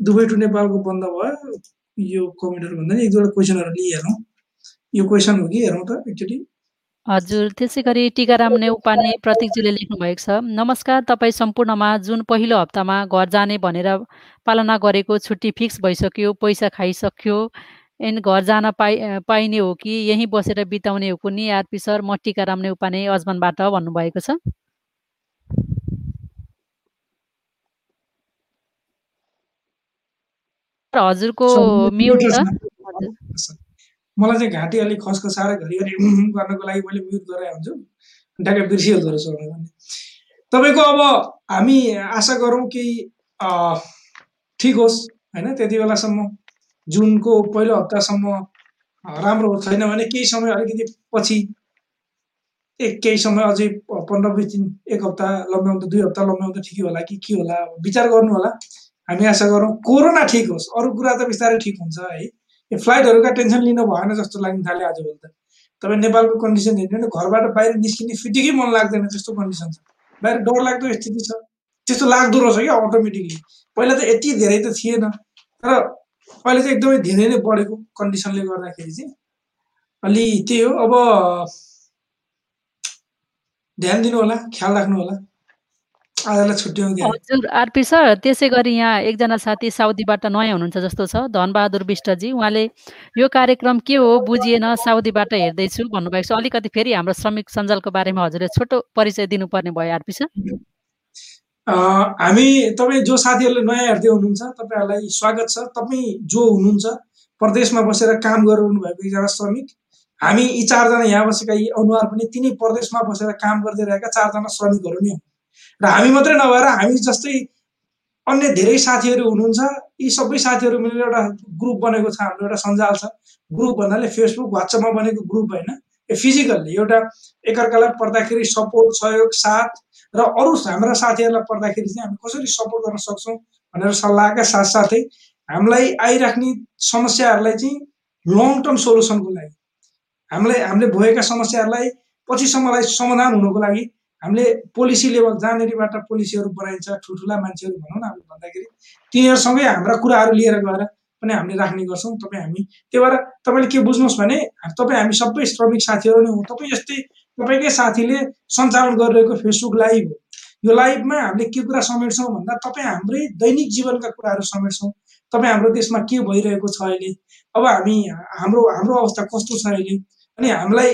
दुबई टु नेपालको बन्द भयो। यो कमेन्टहरू भन्दा नि एक दुईवटा क्वेसनहरू लिइहेरौँ यो क्वेसन हो कि? हेरौँ त एकचोटि। हजुर त्यसै गरी टिकाराम नेउपाने प्रतीकजीले लेख्नु भएको छ। नमस्कार तपाईँ सम्पूर्णमा जुन पहिलो हप्तामा घर जाने भनेर पालना गरेको छुट्टी फिक्स भइसक्यो पैसा खाइसक्यो एन घर जान पाइ पाइने हो कि यहीँ बसेर बिताउने हो कुनै आरपी सर म टिकाराम नेउपाने अजमानबाट भन्नुभएको छ। हजुरको म्युट मलाई चाहिँ घाँटी अलिक खसखसाएर घरिघरि गर्नको लागि मैले म्युट गरेर हुन्छु ढाका बिर्सिहाल्दो रहेछ तपाईँको अब हामी आशा गरौँ कि ठिक होस् होइन? त्यति बेलासम्म जुनको पहिलो हप्तासम्म राम्रो छैन भने केही समय अलिकति पछि एक केही समय अझै पन्ध्र बिस दिन एक हप्ता लम्ब्याउँदा दुई हप्ता लम्ब्याउँदा ठिकै होला कि के होला? विचार गर्नु होला। हामी आशा गरौँ कोरोना ठिक होस्। अरू कुरा त बिस्तारै ठिक हुन्छ है। यो फ्लाइटहरूका टेन्सन लिनु भएन जस्तो लाग्न थाल्यो आजभोलि त। तपाईँ नेपालको कन्डिसन हेर्नु भने घरबाट बाहिर निस्किने फिटिकै मन लाग्दैन त्यस्तो कन्डिसन छ। बाहिर डर लाग्दो स्थिति छ। त्यस्तो लाग्दो रहेछ क्या अटोमेटिकली पहिला त यति धेरै त थिएन। तर अहिले चाहिँ एकदमै धेरै नै बढेको कन्डिसनले गर्दाखेरि चाहिँ। अलि त्यही हो। अब ध्यान दिनु होला ख्याल राख्नु होला। हजुर आरपी सर त्यसै गरी यहाँ एकजना साथी साउदीबाट नयाँ हुनुहुन्छ जस्तो छ। धनबहादुर विष्टजी उहाँले यो कार्यक्रम के हो बुझिएन साउदीबाट हेर्दैछु भन्नुभएको छ। अलिकति फेरि हाम्रो श्रमिक सञ्जालको बारेमा हजुरले छोटो परिचय दिनुपर्ने भयो आरपी सर। हामी तपाईँ जो साथीहरूले नयाँ हेर्दै हुनुहुन्छ तपाईँहरूलाई स्वागत छ। तपाईँ जो हुनुहुन्छ प्रदेशमा बसेर काम गरिरहनु भएको एकजना श्रमिक। हामी यी चारजना यहाँ बसेका यी अनुहार पनि तिनै प्रदेशमा बसेर काम गर्दै रहेका चारजना श्रमिकहरू नै हुन् र हामी मात्रै नभएर हामी जस्तै अन्य धेरै साथीहरू हुनुहुन्छ यी सबै साथीहरू मिलेर एउटा ग्रुप बनेको छ हाम्रो एउटा सञ्जाल छ। ग्रुप भन्नाले फेसबुक वाट्सएपमा बनेको ग्रुप होइन। यो फिजिकल्ली एउटा एकअर्कालाई पर्दाखेरि सपोर्ट सहयोग साथ र अरू हाम्रा साथीहरूलाई पर्दाखेरि चाहिँ हामी कसरी सपोर्ट गर्न सक्छौँ भनेर सल्लाहका साथसाथै हामीलाई आइराख्ने समस्याहरूलाई चाहिँ लङ टर्म सोल्युसनको लागि। हामीलाई हामीले भएका समस्याहरूलाई पछिसम्मलाई समाधान हुनको लागि हामीले पोलिसी लेभल जहाँनिरबाट पोलिसीहरू बनाइन्छ ठुल्ठुला मान्छेहरू भनौँ न हामीले भन्दाखेरि तिनीहरूसँगै हाम्रा कुराहरू लिएर गएर पनि हामीले राख्ने गर्छौँ। तपाईँ हामी त्यही भएर तपाईँले के बुझ्नुहोस् भने तपाईँ हामी सबै श्रमिक साथीहरू नै हौँ। तपाईँ जस्तै तपाईँकै साथीले सञ्चालन गरिरहेको फेसबुक लाइभ हो। यो लाइभमा हामीले के कुरा समेट्छौँ भन्दा तपाईँ हाम्रै दैनिक जीवनका कुराहरू समेट्छौँ। तपाईँ हाम्रो देशमा के भइरहेको छ अहिले? अब हामी हाम्रो हाम्रो अवस्था कस्तो छ अहिले? अनि हामीलाई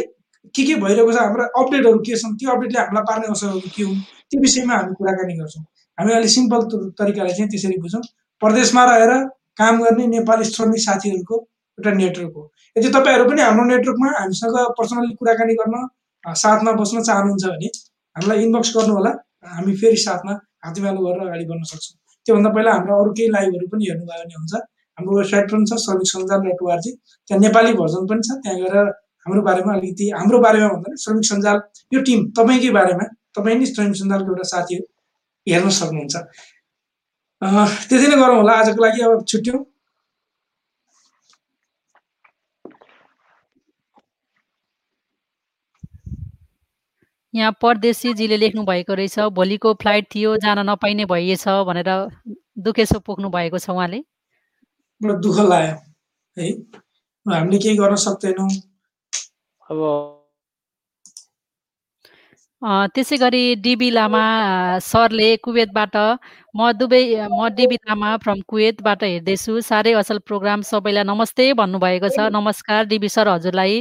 के के भइरहेको छ हाम्रा अपडेटहरू के छन् त्यो अपडेटले हामीलाई पार्ने असरहरू के हुन् त्यो विषयमा हामी कुराकानी गर्छौँ। हामी अलिक सिम्पल तरिकाले चाहिँ त्यसरी बुझौँ। प्रदेशमा रहेर काम गर्ने नेपाली श्रमिक साथीहरूको एउटा नेटवर्क हो। यदि तपाईँहरू पनि हाम्रो नेटवर्कमा हामीसँग पर्सनली कुराकानी गर्न साथमा बस्न चाहनुहुन्छ भने हामीलाई इनबक्स गर्नु होला हामी फेरि साथमा हातीमालो गरेर अगाडि बढ्न सक्छौँ। त्योभन्दा पहिला हाम्रो अरू केही लाइभहरू पनि हेर्नुभयो भने हुन्छ। हाम्रो वेबसाइट पनि छ श्रमिक सञ्जाल डट ओआरजी त्यहाँ नेपाली भर्जन पनि छ। त्यहाँ गएर हाम्रो बारेमा अलिकति हाम्रो बारेमा भन्दा पनि श्रमिक सञ्जाल यो टिम तपाईँकै बारेमा तपाईँ नै श्रमिक सञ्जालको एउटा साथी हेर्न सक्नुहुन्छ। त्यति नै गरौँ होला आजको लागि अब छुट्यौँ। यहाँ परदेशीजीले लेख्नु भएको रहेछ भोलिको फ्लाइट थियो जान नपाइने भइएछ भनेर दुखेसो पोख्नु भएको छ उहाँले। दुःख लाग्यो है। हामीले केही गर्न सक्दैनौँ। अब त्यसै गरी डिबी लामा सरले कुवेतबाट म दुबई म डिबी लामा फ्रम कुवेतबाट हेर्दैछु। साह्रै असल प्रोग्राम सबैलाई नमस्ते भन्नुभएको छ। नमस्कार डिबी सर हजुरलाई।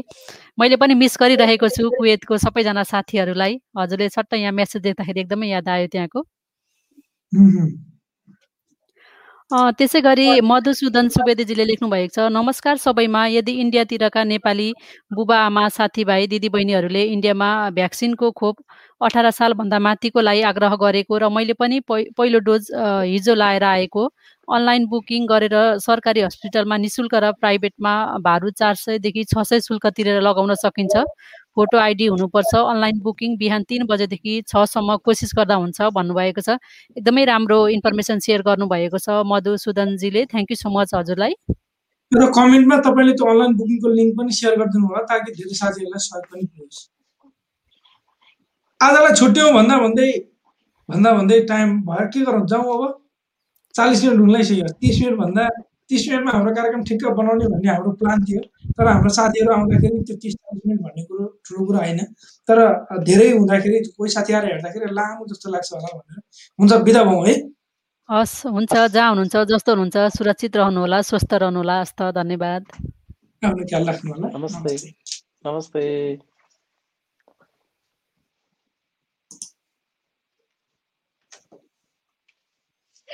मैले पनि मिस गरिरहेको छु कुवेतको सबैजना साथीहरूलाई। हजुरले सट्ट यहाँ मेसेज देख्दाखेरि एकदमै याद आयो त्यहाँको। त्यसै गरी मधुसूदन सुवेदीजीले लेख्नु भएको छ नमस्कार सबैमा यदि इन्डियातिरका नेपाली बुबा आमा साथीभाइ दिदीबहिनीहरूले इन्डियामा भ्याक्सिनको खोप अठार सालभन्दा माथिको लागि आग्रह गरेको र मैले पनि पहिलो डोज हिजो लाएर आएको अनलाइन बुकिङ गरेर सरकारी हस्पिटलमा नि शुल्क र प्राइभेटमा भारू चार सयदेखि छ सय शुल्क तिरेर लगाउन सकिन्छ। फोटो आइडी हुनुपर्छ। अनलाइन बुकिङ बिहान तिन बजेदेखि छसम्म कोसिस गर्दा हुन्छ भन्नुभएको छ। एकदमै राम्रो इन्फर्मेसन सेयर गर्नुभएको छ। मधुसुदनजीले थ्याङ्क यू सो मच हजुरलाई। र कमेन्टमा तपाईँले त्यो अनलाइन बुकिङको लिङ्क पनि सेयर गरिदिनु होला ताकि धेरै साथीहरूलाई सहयोग पनि पुगोस् आजलाई छुट्यौँ भन्दा भन्दै भन्दा भन्दै टाइम भयो। के गरौँ? जाउँ अब। चालिस मिनट हुन लागिसक्यो तिस मिनट भन्दा तिस मिनटमा हाम्रो कार्यक्रम ठिक्क बनाउने भन्ने हाम्रो प्लान थियो। तर हाम्रो साथीहरू आउँदाखेरि त्यो तिस चालिस मिनट भन्ने कुरो ठुलो कुरो होइन। तर धेरै हुँदाखेरि कोही साथी आएर हेर्दाखेरि लामो जस्तो लाग्छ होला भनेर। हुन्छ बिदा भौँ है। हस् हुन्छ जहाँ हुनुहुन्छ जस्तो हुनुहुन्छ सुरक्षित रहनुहोला स्वस्थ रहनुहोला हस्त धन्यवाद। ख्याल राख्नु होला नमस्ते। नमस्ते।